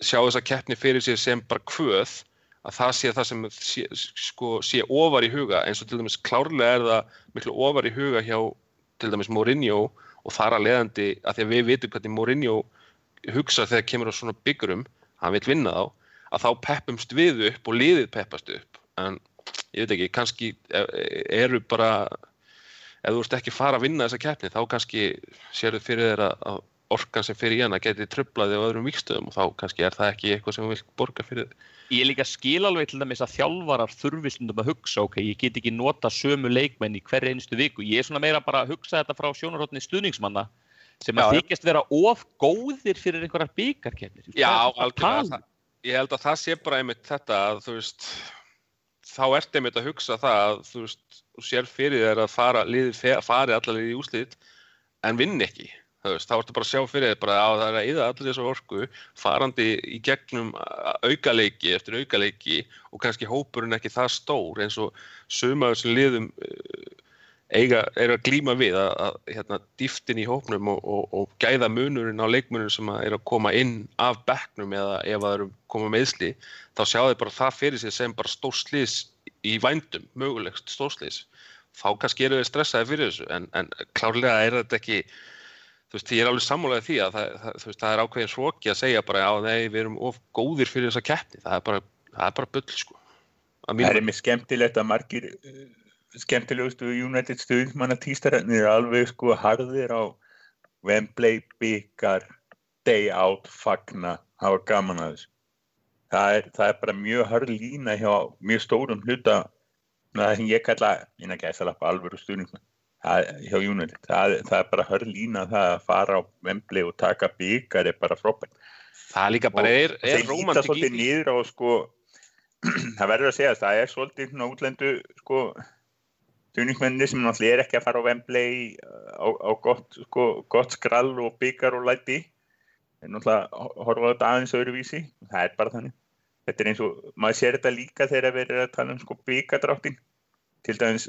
sjá þessa keppni fyrir sér sem bara kvöð að það sé það sem sé, sko, sé ofar í huga. Eins og til dæmis klárlega er það miklu ofar í huga hjá til dæmis Mourinho og þar að leiðandi að því að við vitum hvernig Mourinho hugsa þegar kemur á svona byggurum hann vil vinna þá, að þá peppumst við upp og liðið peppast upp. En ég veit ekki, kannski eru bara ef þú ert ekki fara að vinna þessa keppni þá kannski sérðu fyrir þér að, að orkan sem fyrir hana geti tröflaði á öðrum vikstöðum og þá kannski er það ekki eitthvað sem þú vilt borga fyrir þig. Ég líka skil alveg til dæmis að þjálfarar þurfistundum að hugsa, ok, ég get ekki nota sömu leikmenn í hverju einustu viku. Ég er svona meira bara að hugsa þetta frá sjónarhóttni stuðningsmanna sem að þykjast vera of góðir fyrir einhverjar byggarkefnir. Já, algjörlega. Það, ég held að það sé bara einmitt þetta að þú veist, þá ert einmitt að hugsa það að þú veist, sér fyrir þér að fara, liðið fe- fari allar í úslit en vinn ekki. Veist, þá ertu bara að sjá fyrir þér að það er að eyða allir þessu orku farandi í gegnum aukaleiki eftir aukaleiki og kannski hópurinn ekki það stór eins og suma þessum liðum uh, eiga, er að glíma við að, að hérna, dýftin í hópnum og, og, og gæða munurinn á leikmunum sem að er að koma inn af bekknum eða ef það eru koma meðsli þá sjá þeir bara það fyrir sig sem bara stórslis í vændum, mögulegt stórslis þá kannski eru þeir stressaði fyrir þessu en, en klárlega er þetta ekki þú veist, ég er alveg sammálaðið því að það, það, veist, það er ákveðin svoki að segja bara nei, við erum of góðir fyrir þessa keppni. Það er bara, það bara bull, sko. Að Það er mér skemmtilegt að margir uh, skemmtilegustu United stuðnismanna týstararnir er alveg sko harðir á Wembley byggar day out fagna hafa gaman að þessu. Það er, það er bara mjög harð lína hjá mjög stórum hluta það sem ég kalla innan gæsalappa alvöru stuðningsmenn það, hjá United, það, það er bara hörlína það að fara á Wembley og taka byggar er bara frábært. Það er líka bara, er, Og er rómantik í því. niður á sko það verður að segja það er svolítið útlendu sko stuðningsmenni sem náttúrulega er ekki að fara á Wembley á, á gott, sko, gott skrall og byggar og læti. En náttúrulega horfa á þetta aðeins öðruvísi. Það er bara þannig. Þetta er eins og, maður sér þetta líka þegar við erum að tala um sko byggadráttin til dæmis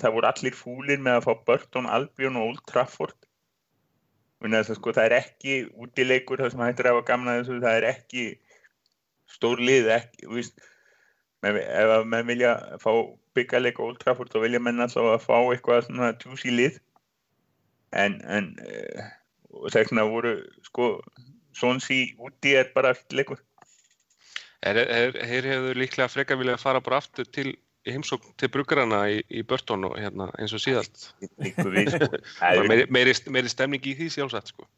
það voru allir fúlir með að fá Burton, Albion og Old Trafford. Það, sko, það er ekki útileikur það sem hættir að hafa gamna þessu það er ekki stór lið ekki, veist með, ef að menn vilja fá byggaleik og Old Trafford þá vilja menn alltaf að fá eitthvað svona tjúsi lið. En, en uh, þess vegna voru sko Sonsi úti er bara allt leikur. Er hefur líklega frekar viljað fara bara aftur til í heimsókn til bruggarana í, í Burton og hérna eins og síðast. meiri, meiri, meiri stemning í því sjálfsagt sko.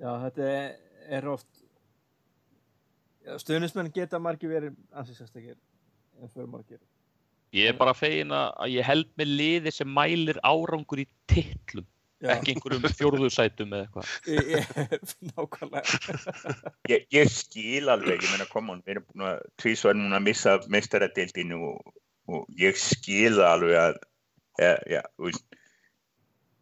Já, þetta er, oft já, stuðnismenn geta margir verið ansið sérstakir en fyrir margir Ég er bara fegin að að ég held með liði sem mælir árangur í titlum, Já, ekki einhverjum fjórðusætum eða eitthvað. nákvæmlega. Ég, ég skil alveg, ég meina koma við erum búin að tvísvar núna að missa meistaradildinu og, og ég skil það alveg að ja, ja, þú veist,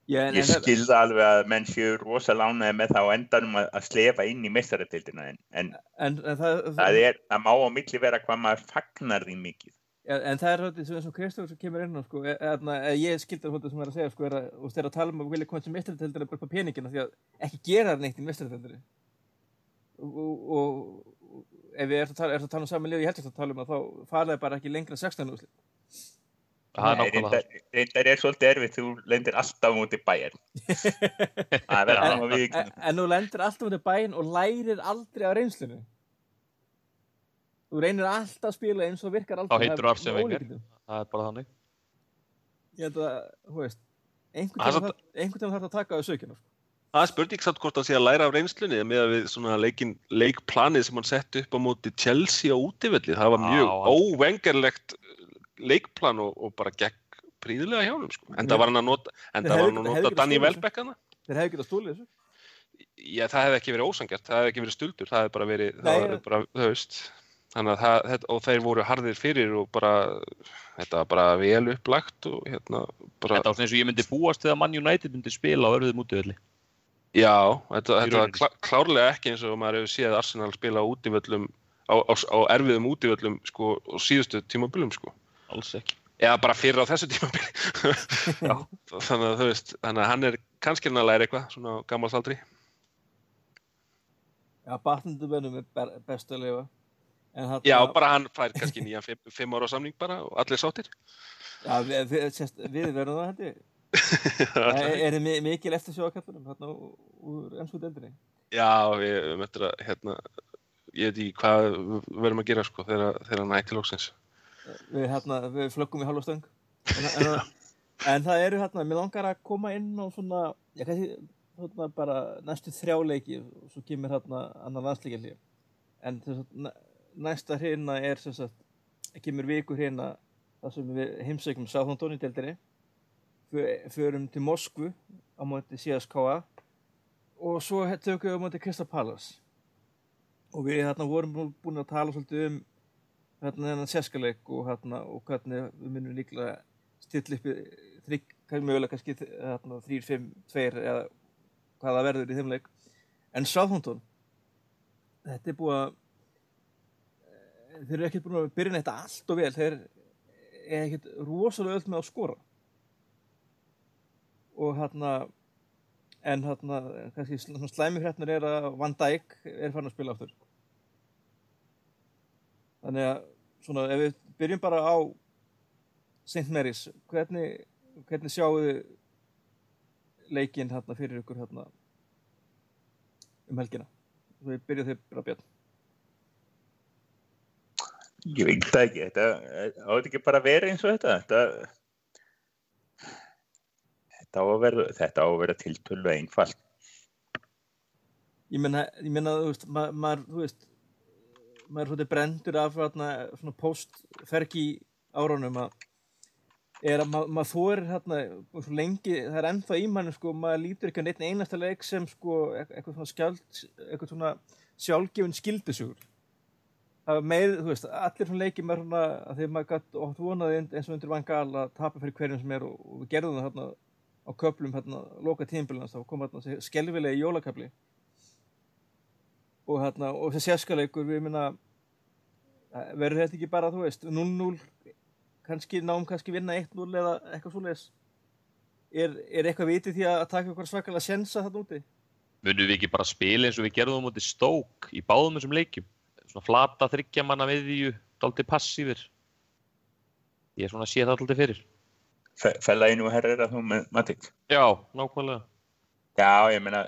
Já, ég skil það alveg að menn séu rosa lánaði með það á endanum að, að slefa inn í meistaradildina en, en en, en það, það, er, það má á milli vera hvað maður fagnar því mikið en það er svolítið sem- eins og Kristofur sem kemur inn á sko, e- eðna, e, ég skildi svolítið sem er að segja sko, er að, og þeir að tala um að vilja koma til mestrartöldina bara upp á peningina því að ekki gera það neitt í mestrartöldinni og, og, og ef við erum að tala, er að tala um saman lið og ég held að tala um að þá faraði bara ekki lengra en 16 úrslit. Það er það. er svolítið erfitt þú lendir alltaf mútið bæjar það verður en, að við en, en þú lendir alltaf út í bæinn og lærir aldrei á reynslunni þú reynir alltaf að spila eins og virkar aldrei Þá heitir þú Það Arsene með Wenger. ólíkindum. Það er bara þannig. ég held að, þú veist einhvern Það er tíma þarf- það að taka á sökina sko. Það er spurning samt hvort hann sé að læra af reynslunni með að við svona leikin, leikplanið sem hann sett upp á móti Chelsea á útivelli. Það var mjög hann- óvengarlegt leikplan og, og bara gegn príðilega hjá hann. Sko. En það var hann að nota, það hefðu nota Danny. Welbeck þeir hefðu getað stólið þessu Já, það hefði ekki verið ósangjart, það hefði ekki verið stuldur, það hefði bara verið, Nei, það var ég- bara, þú veist, þannig að það, og þeir voru harðir fyrir og bara, þetta var bara vel upplagt og hérna, bara, Þetta var svona eins og ég myndi búast við að Man United myndi spila á örðum útivelli. já, þetta, þetta var klá, klárlega ekki eins og maður hefur séð Arsenal spila á útivöllum, á, á, á erfiðum útivöllum, sko, og síðustu tímabilum, sko. Alls ekki. Eða bara fyrir á þessu tímabili. þannig að þú veist, þannig að hann er kannski hann að læra eitthvað, svona á gammalsaldri. Já, batnendumönnum er be- best að lifa. Þarna, Já, bara hann fær kannski nýjan fimm, fimm ára samning bara og allir sáttir. Já, við, við, verðum það ég. Er, þið mi- mikil eftir sjóakallunum hérna úr- ennsku deildinni? Já, við möttum að, hérna, ég veit ekki hvað við verðum að gera, sko, þegar, hann hætti lóksins. Við, hérna, við flöggum í halva stöng. En, en, en það eru hérna, mér langar að koma inn á svona, ég kannski, hérna bara næstu þrjá leiki og svo kemur hérna annar landsleikjalli. En þess að næsta hérna er sem sagt, kemur viku hérna þar sem við heimsækjum Sáþóndón í deildinni. Fö- Förum til Moskvu á móti CSKA og svo tökum við á móti Krista Palace. Og við hérna vorum búin að tala svolítið um hérna þennan sérskaleik og hérna og hvernig við munum líklega stilla upp þrygg, mögulega kannski hérna þrýr, fimm, tveir eða hvað það verður í þeim leik. En Southampton, þetta er búið að þeir eru ekkert búin að byrja neitt allt og vel, þeir er ekkert rosalega öll með að skora. Og hérna en hérna kannski sl- slæmi hretnar er að Van Dijk er farin að spila aftur. Þannig að svona ef við byrjum bara á St. Mary's, hvernig, hvernig sjáu þið leikinn hérna fyrir ykkur hérna um helgina? Svo við byrjum þið bara björn. Ég veit það ekki, þetta á þetta ekki bara að vera eins og þetta. Þetta, á, að vera, vera tiltölu einfalt. Ég meina, ég meina, þú veist, ma maður, þú veist, maður svolítið brendur af þarna, svona post-fergi árunum að er að ma maður þorir hérna svo lengi, það er ennþá í manni sko, maður lítur ekki á neitt einasta leik sem sko, eit- eitthvað svona skjald eitthvað svona sjálfgefin skildisugur það var meir, þú veist, allir svona leikir maður svona, að því maður gætt oft vonaði eins og undir Van Gaal að tapa fyrir hverjum sem er og, og við gerðum það hérna á köplum hérna, loka tímbilans, þá kom hérna þessi skelfilegi jólakapli og hérna, og þessi sérskaleikur við minna verður þetta ekki bara, þú veist, 0-0 kannski náum kannski vinna 1-0 eða eitthvað svoleiðis er, er eitthvað vitið því að taka eitthvað svakalega sensa þarna úti? Munum við ekki bara spila eins og við gerðum á móti stók í báðum þessum leikjum? Svona flata þryggja manna viðvíu, daldi passífir. Ég er svona að sé það daldi fyrir. Fellainu og herrer að þú með Matic. Já, nákvæmlega. Já, ég meina,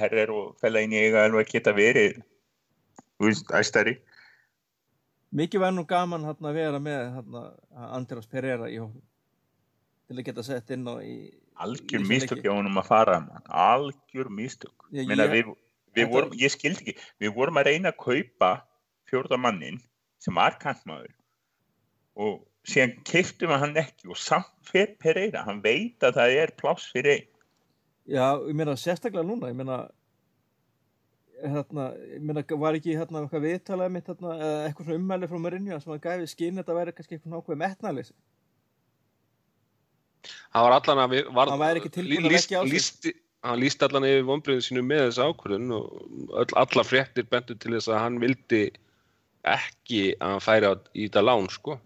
herrer og fellainu eiga alveg að geta verið, þú veist, æstari. Mikið var nú gaman hérna að vera með András Pereira í hóknum til að geta sett inn á í Algjör í mistök hjá honum að fara, man. algjör mistök. Meina, ég- við, við vorum, ég skildi ekki, við vorum að reyna að kaupa fjórða mannin sem var kantmaður og síðan keiftum við hann ekki og samt fyrir Pereira, hann veit að það er pláss fyrir einn. Já, ég meina sérstaklega núna, ég meina hérna, ég meina var ekki hérna eitthvað viðtalað mitt hérna, eða eitthvað svona ummæli frá Mourinho sem að gæfi skinn þetta væri kannski eitthvað svona ákveð metnaleysi. hann var allan að við var, sig. lýsti- hann líst allan yfir vonbriðin sínu með þessa ákvörðun og öll, alla fréttir bentu til þess að hann vildi ekki að hann færi á, í þetta lán sko.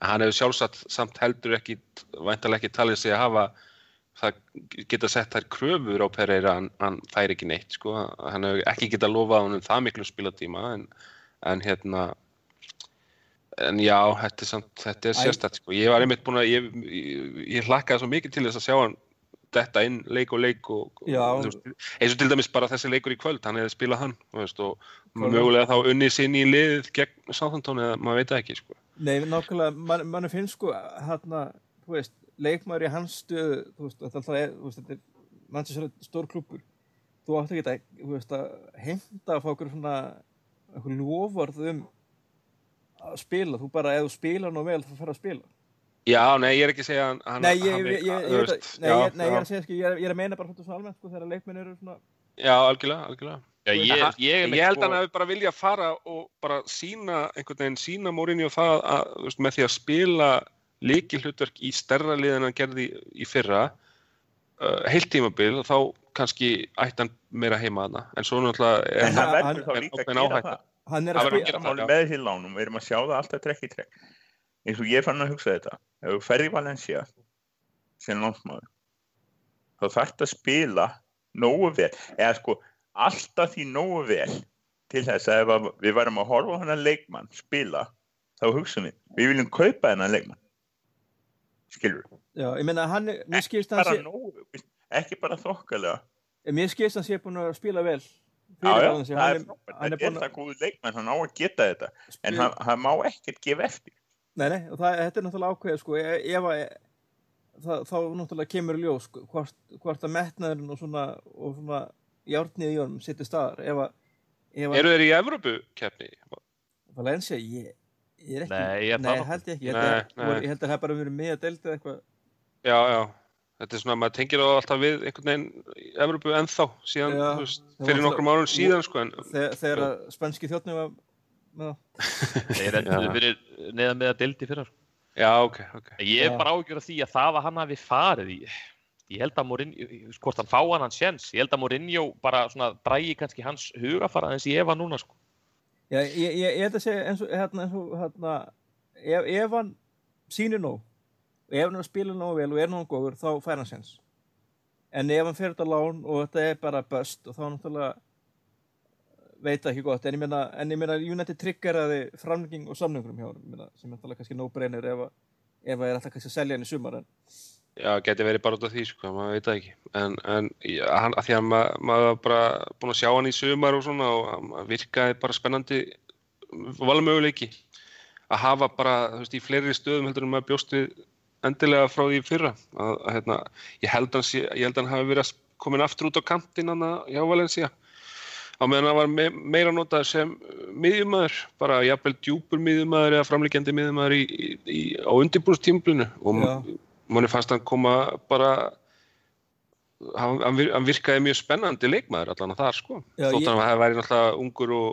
en hann hefur sjálfsagt samt heldur ekki væntalega ekki talið sig að hafa það geta sett þær kröfur á Pereira hann, hann færi ekki neitt sko. hann hefur ekki geta lofað honum það miklu spilatíma en, en hérna en já, þetta er, samt, þetta er sérstætt sko. ég var einmitt búin að ég, ég, ég hlakkaði svo mikið til þess að sjá hann detta inn leik og leik og, veist, eins og til dæmis bara þessi leikur í kvöld hann hefði spilað hann veist, og Klárlega. mögulega þá unnið sinni í liðið gegn Southampton eða maður veit ekki sko. Nei, nákvæmlega, man, mann finnst sko hérna, þú veist, leikmaður í hans stöðu, þú veist, þetta er er, er mannsins stór klubur. Þú átt ekki að, þú veist, að heimta að fá okkur svona, eitthvað lofvarð um að spila. Þú bara, ef þú spila nú vel, þú fer að spila. Já, nei, ég er ekki að segja að hann, Nei, ég, ég, ég, ég, veist, að, nei, já, nei, ég er að segja, sko, ég er, ég er að meina bara svona almennt, sko, þegar leikmenn eru svona, já, algjörlega, algjörlega Já, ég, hann- ég, ég held að hann hefði bara vilja fara og bara sína einhvern veginn, sína Mourinho það að, þú veist, með því að spila líkilhlutverk í stærra lið en hann gerði í, í fyrra uh, heilt tímabil, þá kannski ætti hann meira heima þarna en svo náttúrulega er En hann- hann hann- verður þá líka að gera það. hann er Það að verður að spila, gera Máli með þessi lánum, við erum að sjá það alltaf trekk í trekk. Eins og ég fann að hugsa þetta, ef þú ferði í Valencia sem lánsmaður, þá þarf að spila nógu vel, eða sko alltaf því nógu vel til þess að ef að við varum að horfa á hennar leikmann spila, þá hugsaum við, við viljum kaupa hennar leikmann. Skilur já, ég meina, hann, er- mér skilst hann sé, nógu, ekki bara þokkalega. mér skilst hann sé búin að spila vel. Já, já, það Hann er hann er þetta er búinn það góðu leikmann, hann á að geta þetta, en spila- hann, hann má ekkert gefa eftir. Nei, nei, og það, þetta er náttúrulega ákveðið sko, ef ef að það, þá náttúrulega kemur ljós sko, hvort, hvort að metnaðurinn og svona, og svona járnið í honum sitt staðar ef að, ef að Eru þeir í Evrópu-keppni? Valencia, ég, ég er ekki Nei, ég er nei held ég ekki, ég Nei, held, að, nei. ég held að það bara verið með að delta eitthvað Já, já. Þetta er svona, maður tengir á alltaf við einhvern veginn Evrópu ennþá síðan, Já, veist, fyrir nokkrum árum síðan, sko, en þegar, þegar að spænski þjóttni var. Þeir endur fyrir neðan með að dildi fyrir. já, ok, ok. Ég er bara ágjör af því að það að hann hafi farið í, ég held að Mourinho, hvort hann fá hann hans sjens, ég held að Mourinho bara svona drægi kannski hans hugafara eins í efa núna sko. Já, ég, ég, ég held að segja eins og hérna, eins og hérna ef, ef hann sýnir nóg ef hann er að spila nóg vel og er nóg góður þá fær hann sens en ef hann fer út á lán og þetta er bara bust og þá náttúrulega veit það ekki gott en ég meina, en ég meina United triggeraði framlenging og samningurum hjá hann sem er náttúrulega kannski no brainer ef, að- ef að er alltaf kannski að selja hann í sumar en Já, geti verið bara út af því, sko, maður veit það ekki. En, en hann, að því að maður, maður var bara búin að sjá hann í sumar og svona og hann virkaði bara spennandi valmöguleiki að hafa bara, þú veist, í fleiri stöðum heldur en maður bjóst við endilega frá því fyrra. Að, hérna, ég held hann, ég held hann hafi verið komin aftur út á kantinn hann hjá Valencia á meðan hann var me meira notað sem miðjumæður, bara jafnvel djúpur miðjumæður eða framlíkjandi miðjumæður á undirbúrstímblunu og manni fannst hann koma bara hann, hann vir- hann virkaði mjög spennandi leikmaður allan að það sko. Já, þótt ég- hann hann væri náttúrulega ungur og,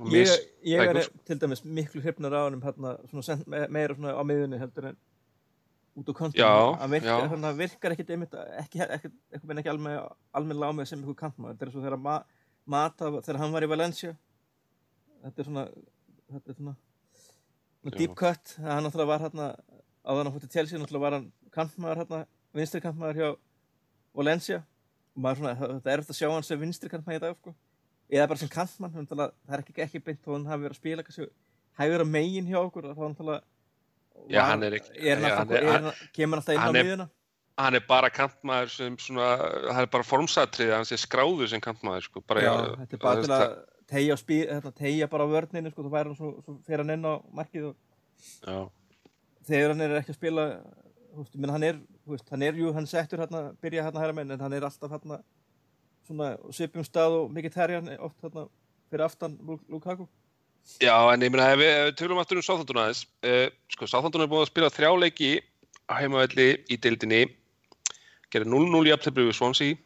og Ég, mis- ég er tækur, sko. til dæmis miklu hrifnar á hann hérna, svona sent, me- meira svona á miðunni heldur en út á Já, hann virkar, hann virkar ekkit einmitt ekki, ekki, ekki, ekki alveg á mig sem einhver kantmaður. Þetta er svo þegar ma Mata þegar hann var í Valencia. Þetta er svona þetta er svona, svona deep cut. Hann náttúrulega var hérna en hann fór til Chelsea náttúrulega var hann kantmaður hérna vinstri kantmaður hjá Valencia. Og maður svona, það það er eftir að sjá hann sem vinstri kantmaður í dag sko. Eða bara sem náttúrulega, það er ekki, ekki beint þó hann hafi verið að spila kannski hægur að megin hjá okkur þá náttúrulega Já, hann er ekki- er hann hann hann, kemur hann alltaf inn á hann miðuna hann er bara kantmaður sem svona, það er bara formsatrið hann sé skráður sem kantmaður sko, bara, já, já, þetta er bara þú til að tegja, spí, þetta, tegja bara vörninu sko, þá væri hann svo, svo fer hann inn á markið og þegar hann er ekki að spila þú veist, menn hann er, þú veist, hann er jú, hann settur hérna, byrja hérna hæra menn en hann er alltaf hérna svona á svipum stað og mikið terjan oft hérna fyrir aftan Lu- Lukaku. Já, en ég meina, ef við, við tölum aftur um Sáþóttuna aðeins, uh, sko, Sáþóttuna er búin að spila þrjá leiki á heimavelli í deildinni, gerði 0-0 í aftöflu við Swansea,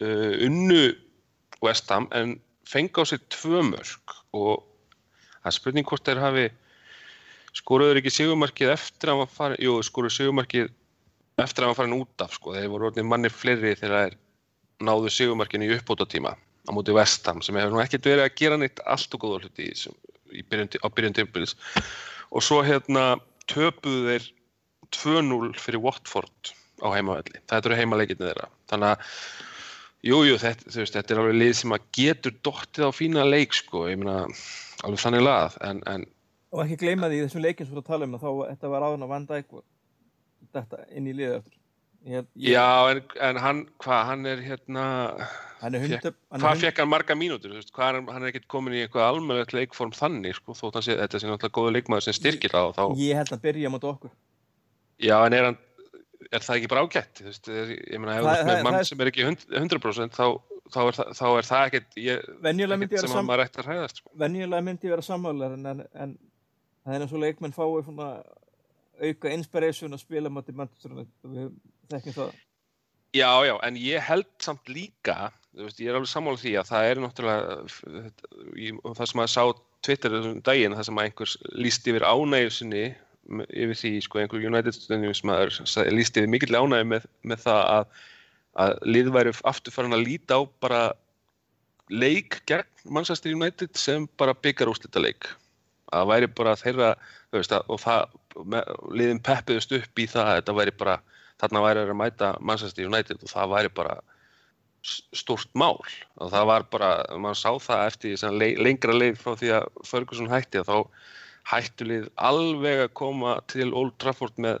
uh, unnu West Ham, en fengi á sér tvö mörg og það er spurning hvort þeir hafi skoruður ekki sigumarkið eftir að var farin, jú, skoruður sigumarkið eftir að var farin út af, sko, þeir voru orðin manni fleiri þegar þeir náðu sigumarkinu í uppbótatíma á móti West Ham sem hefur nú ekkert verið að gera neitt allt og góða hluti í, í byrjun, á byrjun tímpils og svo hérna töpuðu þeir 2-0 fyrir Watford á heimavelli. Þetta eru heimaleikirni þeirra. Þannig að jújú, jú, þetta, þetta er alveg lið sem að getur dottið á fína leik sko, ég meina alveg þannig lað en, en og ekki gleyma því í þessum leikin sem við erum að um þá þetta var áðan að Van Dijk og þetta inn í liðið eftir ég, ég, já, en, en hann, hvað, hann er hérna hann er hundar hann hvað fekk hann marga mínútur, þú veist, hvað er, hann- hann er ekkert komin í eitthvað almennilegt leikform þannig, sko, þótt hann sé, þetta sé náttúrulega góðu leikmaður sem styrkir það og þá, ég held að byrja mot okkur. Já, en er hann, er það ekki bara ágætt, veist, ég meina, ef þú ert með mann sem er ekki hund- 100% þá, þá, er, það, þá er það ekkert, ég, ekkert sem að maður ætti að hræðast, sko. venjulega myndi vera sammálar en, en, en það er eins og leikmenn fái svona auka inspiration að spila United og við þekkjum það Já, já, en ég held samt líka, veist, ég er alveg sammála því að það er náttúrulega, það sem að sá Twitter þessum daginn, það sem að einhvers líst yfir ánægju sinni m- yfir því, sko, einhver United stundinjumsmaður líst yfir mikill ánægju með, með það að, að lið væri aftur farin að líta á bara leik gegn Manchester United sem bara byggar úrslita leik. Að væri bara þeirra, veist, að, og það, með, liðin peppiðust upp í það að þetta væri bara þarna væri að mæta Manchester United og það væri bara s- stórt mál og það var bara, mann sá það eftir le lengra leið frá því að Ferguson hætti að þá hættu lið alveg að koma til Old Trafford með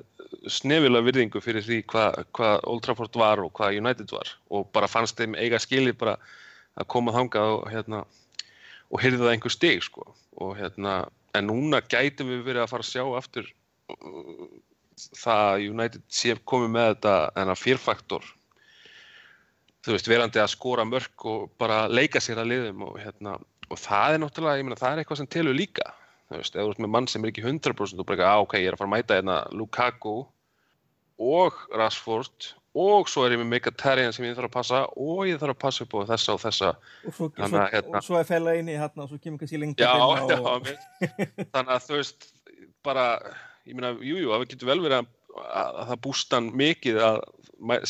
snefilega virðingu fyrir því hvað hva Old Trafford var og hvað United var. Og bara fannst þeim eiga skilið bara að koma þangað og hérna og hyrði það einhver stig sko. Og hérna en núna gætum við verið að fara að sjá aftur uh, það að United sé komið með þetta þennan fyrrfaktor þú veist, verandi að skora mörk og bara leika sér að liðum og hérna, og það er náttúrulega, ég meina, það er eitthvað sem telur líka, þú veist, ef þú ert með mann sem er ekki 100% og bara, ekki, á, ok, ég er að fara að mæta hérna Lukaku og Rashford og svo er ég með Mkhitaryan sem ég þarf að passa og ég þarf að passa upp á þessa og þessa. Og svo, Þannig svo, að, hérna- og svo er fella inn í hérna og svo kemur kannski lengt Já, já, og, þannig að þú veist bara, ég meina, jú, jú, það getur vel verið að, að það búst hann mikið að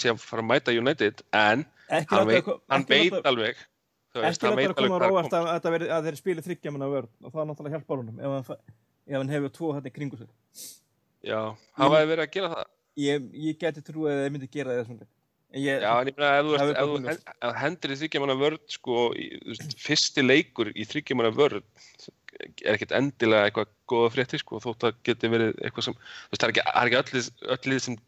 sé að fara að mæta United en ekki hann veit, hann veit alveg þú veist, ekki veit það koma á kom að, að, að þeir spili þryggja manna vörn og það náttúrulega hjálpar honum ef hann, ef hann hefur tvo þetta í kringu sig. Já, hafa þið verið að gera það? Ég, ég geti trúið að þeir myndi gera það en ég, Já, en ég meina, ef þú, Það ert, er ef þú bara hen- ef þú hendir í þryggjamanna vörð sko, fyrsti leikur í þryggjamanna vörð er ekkert endilega eitthvað góða frétti sko, þótt að geti verið eitthvað sem það er ekki, er ekki öll, lið- öll lið sem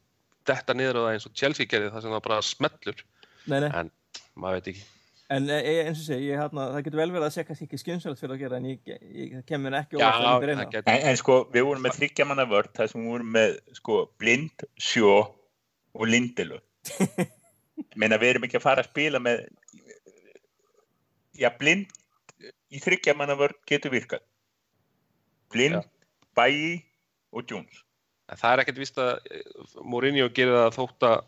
detta niður á það eins og Chelsea gerði það sem það bara smellur, nei, nei. en maður veit ekki En e, eins og segi, ég, hérna, það getur vel verið að segja kannski ekki skynsalegt fyrir að gera en ég, ég, kemur ekki óvart að það það geti En, en sko, við vorum með þryggja manna vörð þar sem við vorum með sko blind, sjó og lindilu. Meina, við erum ekki að fara að spila með já, blind í þryggja manna vörn getur virkað. Blind, Já. Bæi og. En það er ekkert víst að eh, Mourinho gerir það þótt að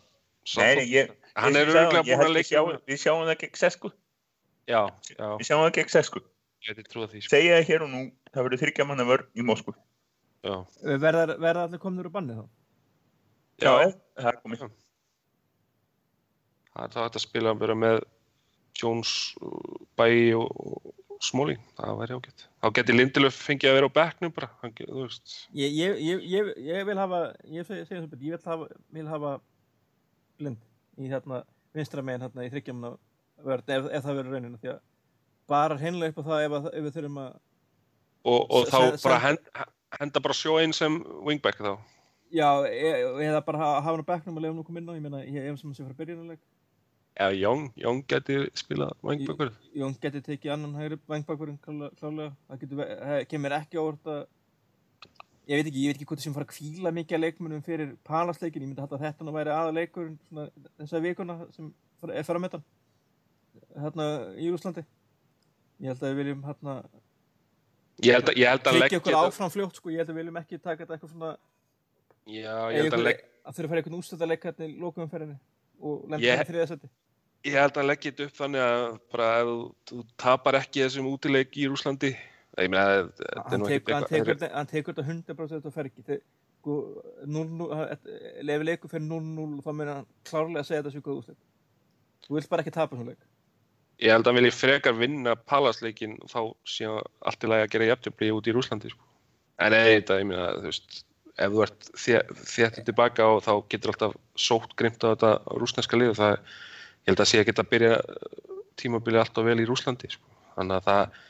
sá Nei, ég, hann er ég búin að sjáum, við sjáum það gegn Sesku. Já, já, Við sjáum það gegn Sesku. sko. Segja það hér og nú, það verður þryggja manna vörn í Moskvu. Já, Verða, verða allir komnir úr banni þá? Já, já, það er komið. það er þá hægt að spila bara með Jones, Bæi og, og Smalling, það væri ágætt. Þá geti Lindelöf fengið að vera á bekknum bara, þú veist. Ég, ég, ég, ég, ég vil hafa, ég það vil hafa, vil hafa blind í hérna vinstra megin hérna í þryggjumna vörð ef, ef það verður rauninu því að bara hreinlega upp á það ef, að, ef við þurfum að Og, og þá bara hend, henda bara sjó inn sem wingback þá. já, e, eða bara hafa, hann á bekknum og lefa hann að inn á, ég meina ég ef sem hann sé frá byrjunuleik Já, Jón, Jón geti spilað wingbackur. Jón geti tekið annan hægri vangbakkurinn klálega, það getur, kemur ekki á orða ég veit ekki, ég veit ekki hvort það sem fara að kvíla mikið að leikmunum fyrir palasleikin, ég myndi halda að þetta nú væri aða leikurinn svona þessa vikuna sem fara- er framöndan hérna í Úslandi ég held að við viljum hérna Ég held að, ég held að tryggja leggja okkur áfram fljótt sko, ég held að við viljum ekki taka þetta eitthvað svona Já, ég held að leggja að þurfa að fara eitthvað úrstæða leik hérna í lokumferðinni og lenda yeah. í þriðasætti Ég held að leggja þetta upp þannig að bara ef þú, tapar ekki þessum útileik í Rúslandi hann tekur, hann, þetta- hann tekur þetta 100% og fer ekki Þeir- 0-0 lefi leikur fyrir 0-0 þá mun hann klárlega að segja þetta góð úrslit þú vilt bara ekki tapa svona leik Ég held að hann vilji frekar vinna palasleikin þá sé allt í lagi að gera jafntöfli út í Rúslandi sko. en þetta, ég meina, þú veist ef þú ert þéttur tilbaka og þá getur alltaf sótt grimt á þetta rúsneska lið og það, ég held að sé að geta að byrja tímabili alltaf vel í Rúslandi sko. þannig að það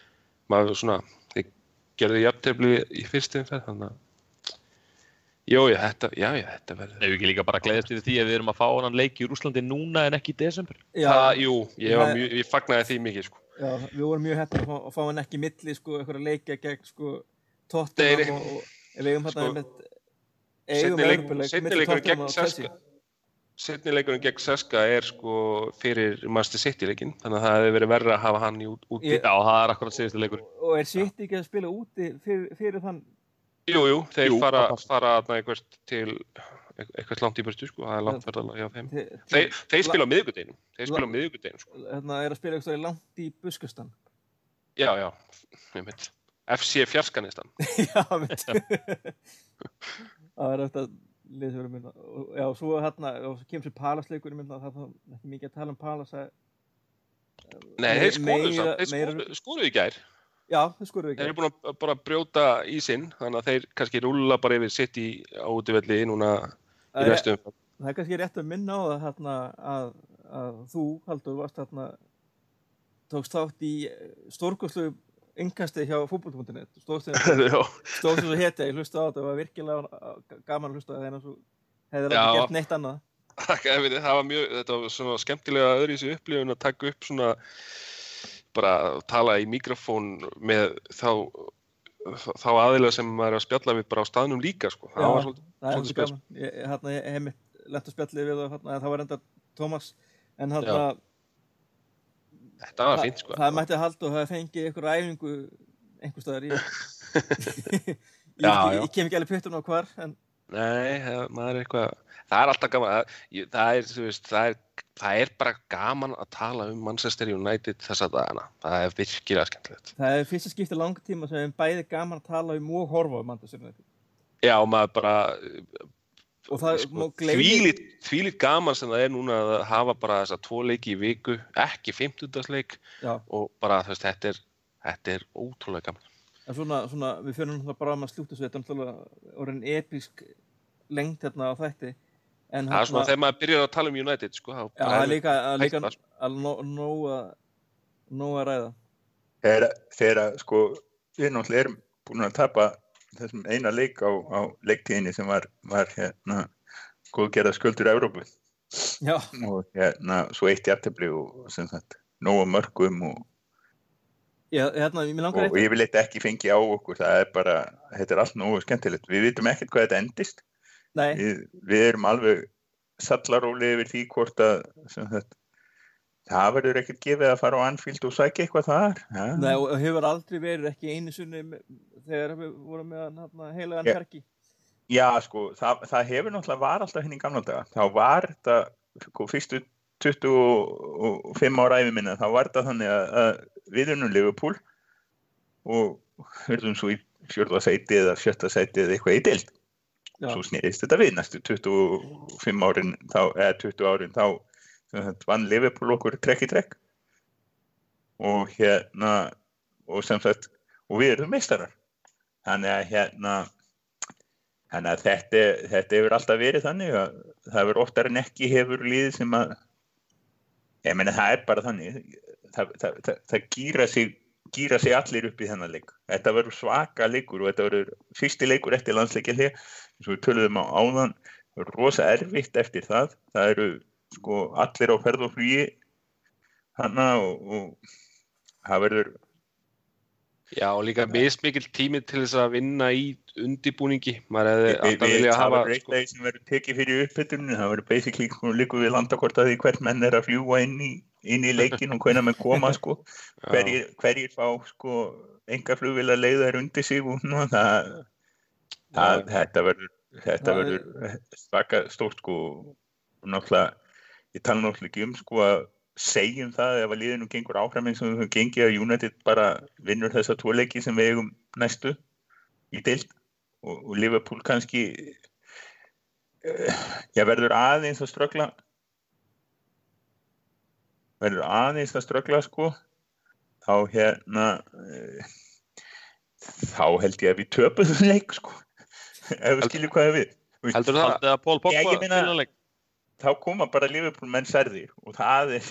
maður svona, þið gerðu jafntöfli í fyrstum ferð, þannig að Jó, já, þetta, já, já, þetta verður Ef við ekki líka bara gleðast við því að við erum að fá hann leik í Rúslandi núna en ekki í desember. Það, jú, ég, var Það- mjög, ég fagnaði því mikið sko. já, við vorum mjög hættin að fá, að fá hann ekki milli sko, eitthvað leikja gegn sko, Nei, Tottenham nei. og, við eigum Sko, hérna með eigum Seinni leik- Evrópuleik seinni milli leikurinn Tottenham gegn og Chelsea. Seska Setni leikurinn gegn Seska er sko fyrir Master City leikinn þannig að það hefði verið verra að hafa hann í út, úti. Ég- Já, það er akkurat síðustu leikur. og er sitt ekki að spila úti fyrir, fyrir þann? Jú, jú, þeir Jú, fara, það fara eitthvað til eitthvað langt í burtu sko, það er langt verðalega hjá þeim. Til, Þeir, þeir spila á miðvikudeginum þeir spila á miðvikudeginum sko. hérna er að spila eitthvað langt í Buskustan Já, já, ég veit FC Fjarskanistan já, veit það er eftir að lýsa verið mynda. Og já, svo hérna, og svo kemur sér palasleikur mynda, það er ekki mikið að tala um palas Nei, þeir skoruðu samt, þeir skoruðu, skoruðu í gær. Já, það skorum við Þeir eru búin að bara brjóta í sinn þannig að þeir kannski rúlla bara yfir sitt í átuvelli núna í umferð. það er kannski rétt að minna á það hérna, að, að þú, Haldur, varst hérna tókst þátt í stórkoslu yngkasti hjá fútboll.net stóðst sem Já, svo hetja, ég hlusta á þetta og var virkilega gaman að hlusta þegar þú Já. ekki gert neitt annað Takk, veit, það var mjög, þetta var svona skemmtilega öðru í þessu upplifun að taka upp svona bara að tala í mikrofón með þá þá aðilega sem maður er að spjalla við bara á staðnum líka sko. Já. það var svolítið, það Svolítið gaman ég, ég- hef mitt lett að spjalli við og hérna, það var enda Tómas en hérna, þetta var fínt sko. það mætti halda og það fengið einhver æfingu einhver staðar ég, ég, kem ekki alveg puttum á hvar en Nei, það, er eitthvað það er alltaf gaman það, er, veist, það, er, það er bara gaman að tala um Manchester United þessa dagana. Það er virkilega skemmtilegt. Það er fyrsta skipti langtíma sem er bæði gaman að tala um og horfa um Manchester United. Já, maður bara og það sko, má gleymi gaman sem það er núna að hafa bara þessa tvo leiki í viku, ekki 50. leik já, og bara þú veist, þetta er, þetta er ótrúlega gaman. en svona, svona við fyrir náttúrulega bara um að slúta svo þetta er náttúrulega orðin episk lengt hérna á þætti en Það er svona þegar maður byrjar að tala um United, sko, já, það er líka, að líka hægt, að nóg nóg að nóg að ræða þegar sko, við náttúrulega erum búin að tapa þessum eina leik á, á leiktíðinni sem var, var hérna góðgerða sköldur Evrópu. Já, og hérna svo eitt jafntefli og sem sagt nóga mörgum og, já, hérna, og, ég vil eitthvað ekki fengi á okkur. Það er bara, þetta er allt nógu skemmtilegt. Við vitum ekkert hvað þetta endist. Við, við erum alveg sallaróli yfir því hvort að sagt, það verður ekkert gefið að fara á Anfield og sækja eitthvað þar. Ja. Nei, og hefur aldrei verið ekki einu sunni þegar við vorum með heilagan herki. Já, sko, það, það hefur náttúrulega var alltaf henni í gamla daga. Þá var þetta, sko, fyrstu 25 ára æfi minna, þá var þetta þannig að, að við unnum Liverpool og hörðum svo í fjörða sæti eða sjötta sæti eða eitthvað í deild. Já. Svo snýrist þetta við næstu 25 árin, þá, eða 20 árin, þá vann Liverpool okkur trekk í trekk og hérna, og sem sagt, og við erum meistarar. Þannig að hérna, Þannig að þetta, þetta hefur alltaf verið þannig að það hefur oftar en ekki hefur liðið sem að, ég meina það er bara þannig, það, það, það, það gýra, sig, gýra sig allir upp í þennan leik. Þetta verður svaka leikur og þetta verður fyrsti leikur eftir landsleikja hlið, eins og við töluðum á áðan, rosa erfitt eftir það. Það eru sko allir á ferð og flugi hana og, og það verður Já, og líka mismikil tími til þess að vinna í undibúningi. Maður hefði alltaf við- vilja það hafa, verður eitt sko, af því sem verður tekið fyrir uppbytunni það verður basically sko, líku við landakort að því hvert menn er að fljúa inn í, inn í leikin og hvernig menn koma sko. hverjir, hverjir fá sko, enga flugvila leiðar undir sig og nú, það, það, þetta verður þetta Það er- verður svaka stórt sko og náttúrulega, ég tala náttúrulega ekki um sko að segjum það ef að liðinu gengur áfram eins og við höfum gengið að United bara vinnur þessa tvo leiki sem við eigum næstu í deild og, og Liverpool kannski uh, já verður aðeins að ströggla verður aðeins að ströggla sko þá hérna uh, þá held ég að við töpum þessum leik sko ef við skiljum hvað við heldur það? Að Pól Pogba ég? Þá koma bara Liverpool menn særðir og það er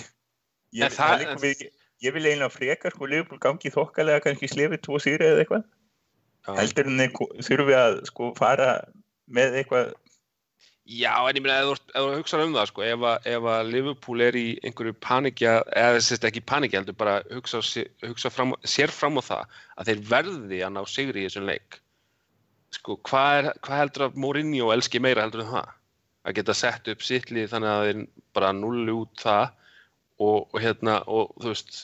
ég, En það, það- við, ég vil eiginlega frekar sko Liverpool gangi þokkalega kannski slefið tvo sýri eða eitthvað Já. heldur en ko- þurfi að sko fara með eitthvað Já, en ég meina, ef þú hugsaður um það, sko, ef að, ef að Liverpool er í einhverju panikja, eða sérst ekki panikja, heldur bara hugsa, hugsa fram, sér fram á það að þeir verði að ná sigri í þessum leik. Sko, hvað, hvað heldur að Mourinho elski meira heldur en það? Að geta sett upp sittlið þannig að þeir bara nulli út það og, og hérna, og þú veist,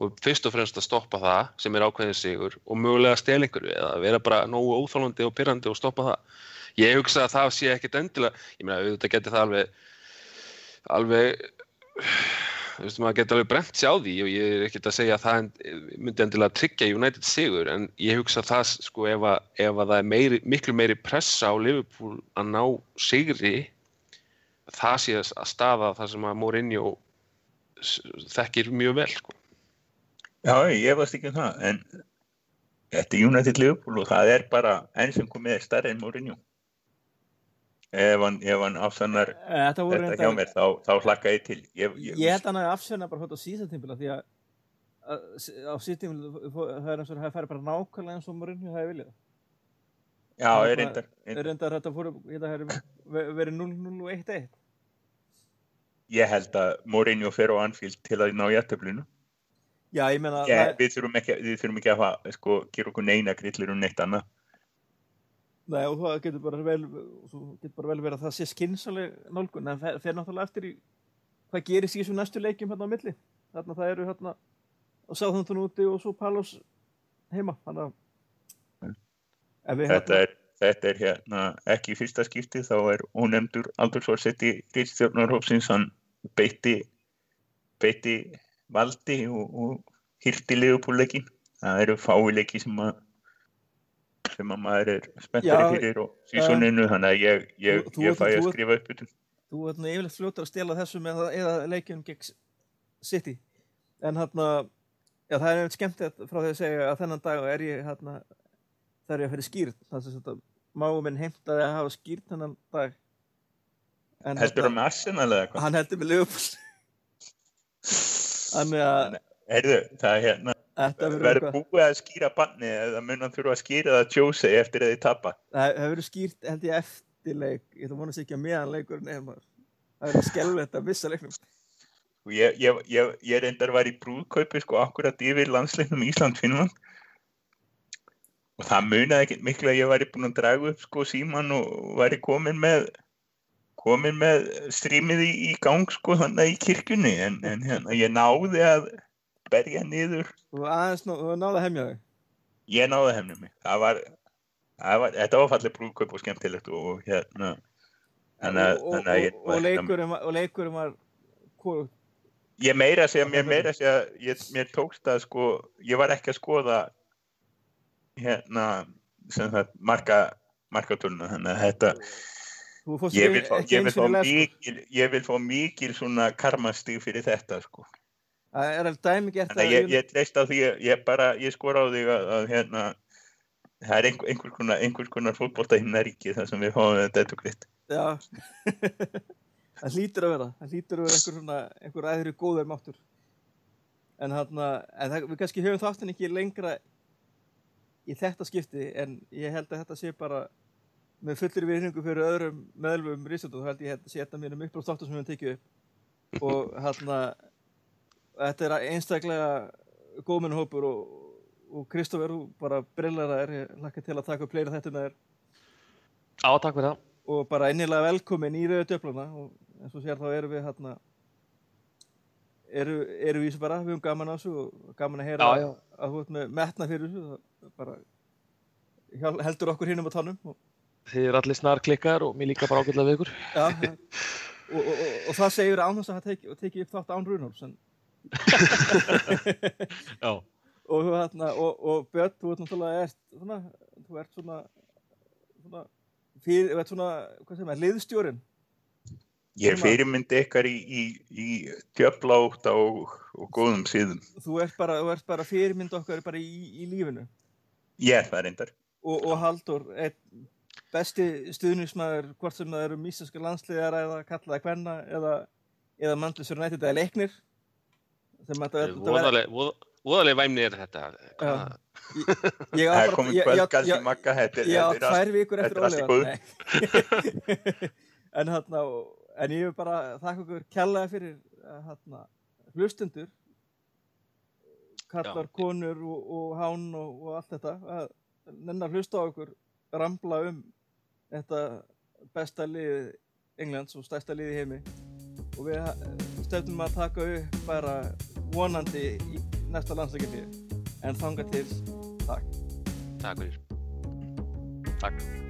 og fyrst og fremst að stoppa það sem er ákveðin sigur og mögulega stela einhverju eða vera bara nógu óþálandi og pyrrandi og stoppa það. Ég hugsa að það sé ekkit endilega, ég meina auðvitað geti það alveg, alveg, þú veist maður geti alveg brent sér á því og ég er ekkit að segja að það myndi endilega tryggja United sigur en ég hugsa að það sko ef að, ef að það er meiri, miklu meiri pressa á Liverpool að ná sigri, það sé að staða það sem að Mourinho þekkir mjög vel sko. Já, ég veist ekki um það en þetta er United Liverpool og það er bara enn sem komið er starri enn Mourinho. Ef hann, hann afsönnar eh, þetta, þetta hjá mér þá, þá hlakka ég til. Ég, ég, ég held hann að afsönna bara hvort á síðan tímila því að á síðan tímila það er eins og það fær bara nákvæmlega eins og Mourinho það er viljað. Já, er reyndar þetta fór að vera 0-0-1-1 ég held að Mourinho fer á Anfield til að ná jættöflinu Já, ég meina, yeah, það, við þurfum ekki, við þurfum ekki að sko, gera okkur neina grillir um neitt annað nei, og það getur bara vel, getur bara vel verið að það sé skinsaleg nálgun, en fer, fer náttúrulega eftir í hvað gerist í þessum næstu leikjum hérna á milli. Þarna það eru hérna og Southampton úti og svo Palos heima. Þannig að við þetta er, þetta er hérna ekki í fyrsta skipti þá er ónefndur aldursvorsetti Ríðstjórnarhópsins hann beitti beitti valdi og, og hirti leifupúleikin það eru fáileiki sem að sem að maður er spenntari fyrir og sísoninu þannig að ég, ég, Þú- ég fæ að þú ert- skrifa upp þú ert nú yfirleitt fljótar að stela þessu með það eða leikjum gegn City. En hérna já, það er einmitt skemmt frá því að segja að þennan dag er ég það er ég að fyrir skýrt það sem þetta máum minn heimtaði að hafa skýrt þennan dag en heldur það með Arsenal eða eitthvað? Hann heldur með Liverpool. Heyrðu, það er hérna verður búið að skýra banni eða mun hann þurfa að skýra það Jose eftir að þið tapa? Það verður skýrt held ég eftir leik. Ég að vonast ekki að meðan leikurinn er maður. Það verður skelvett að missa leiknum. Ég, ég, ég, ég reyndar var í brúðkaupi sko akkurat yfir landsleiknum Ísland-Finnland og það munaði ekkert miklu að ég væri búin að draga upp sko síman og væri komin með komin með strímið í, í gang sko þannig í kirkjunni en, en hérna ég náði að berja niður Þú náði að hemja þig. ég náði hefnum mig það var, það var þetta var fallið brúðkaup og skemmtilegt og, hérna þannig að- og, þannig að ég og, og, leikurinn var, og leikurinn var hvorugt. ég meira að segja, mér meira að segja ég, mér tókst að sko ég var ekki að skoða hérna sem það marka markatöluna þannig að þetta ég ekki- vil, fá, ekki ég, vil sko. mikil, ég vil fá mikil svona karmastig fyrir þetta sko Það er alveg dæmi gert þannig að ég, ég treyst á því að ég bara ég skora á þig að, að hérna það er einhver, einhver konar, einhver konar fótbolta himnaríki þar sem við fáum þetta og gritt Já. það hlýtur að vera. Það hlýtur að vera einhver svona, einhver æðri góður máttur. En hann en það, við kannski höfum þáttin ekki lengra í þetta skipti en ég held að þetta sé bara með fullir virðingu fyrir öðrum meðlum Rísundum, þá held ég að þetta sé þetta mínum upp á þáttum sem við höfum tekið upp. Og hann þetta er einstaklega góðmennhópur og, og Kristófer, þú bara brillar að er, lakka til að taka upp fleiri þetta með þér. Á, takk fyrir það. Og bara innilega velkomin í rauðu döfluna og eins og sér þá erum við hérna eru, eru við bara, við höfum gaman á þessu og gaman að heyra Já, já. að þú ert með metna fyrir þessu bara heldur okkur hinnum á tannum og, þið eru allir snar klikkar og mér líka bara ágætlega við ykkur. Já, ja. og, og, og, og það segir án þess að það teki, teki upp þátt án en, já, og, hérna, og, og Björn, þú ert náttúrulega ert, svona, þú ert svona, svona fyrir, þú ert svona, hvað segir maður, liðstjórin ég er fyrirmyndi ykkar í, í, í djöflátt og, og góðum síðum. Þú ert bara, þú ert bara fyrirmynd okkar bara í, í lífinu. Ég er það reyndar. Og, og Haldur, einn besti stuðnismæður, hvort sem það eru míslenska landsliðar eða kallaða kvenna eða, eða Manchester United eða leiknir? Sem þetta þetta verður Voðaleg, voð- voðaleg væmni er þetta. Ég er komin í ég- magga þetta Já, tvær vikur eftir ólega en hérna en ég vil bara þakka okkur kjallaði fyrir eh, hérna, hlustundur kallar, Já. konur og, og hán og, og allt þetta. Að nennar hlusta á okkur rambla um þetta besta lið Englands og stærsta lið í heimi. Og við eh, stefnum að taka upp bara vonandi í næsta landsleikilíð en þanga til takk. Takk fyrir. takk